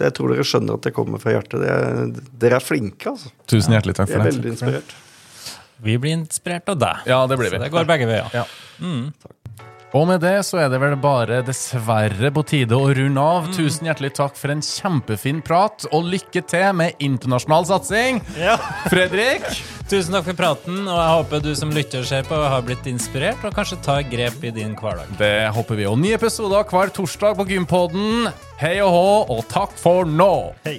Speaker 2: Jeg tror dere skjønner at det kommer fra hjertet. Det, dere er flinke, altså.
Speaker 1: Tusen hjertelig takk
Speaker 2: Jeg er veldig inspirert.
Speaker 3: Vi blir inspirert av deg.
Speaker 1: Ja, det blir
Speaker 3: Så
Speaker 1: vi.
Speaker 3: det går begge veier.
Speaker 1: Ja. Og med det så er det vel bare dessverre på tide å runde av. Tusen hjertelig takk for en kjempefin prat, og lykke til med internasjonal satsing! Fredrik?
Speaker 3: Tusen takk for praten, og jeg håper du som lytter og ser på har blitt inspirert og kanskje tar grep i din hverdag.
Speaker 1: Det håper vi. Og nye episoder hver torsdag på Gympodden. Hei og hå, og takk for nå!
Speaker 3: Hei.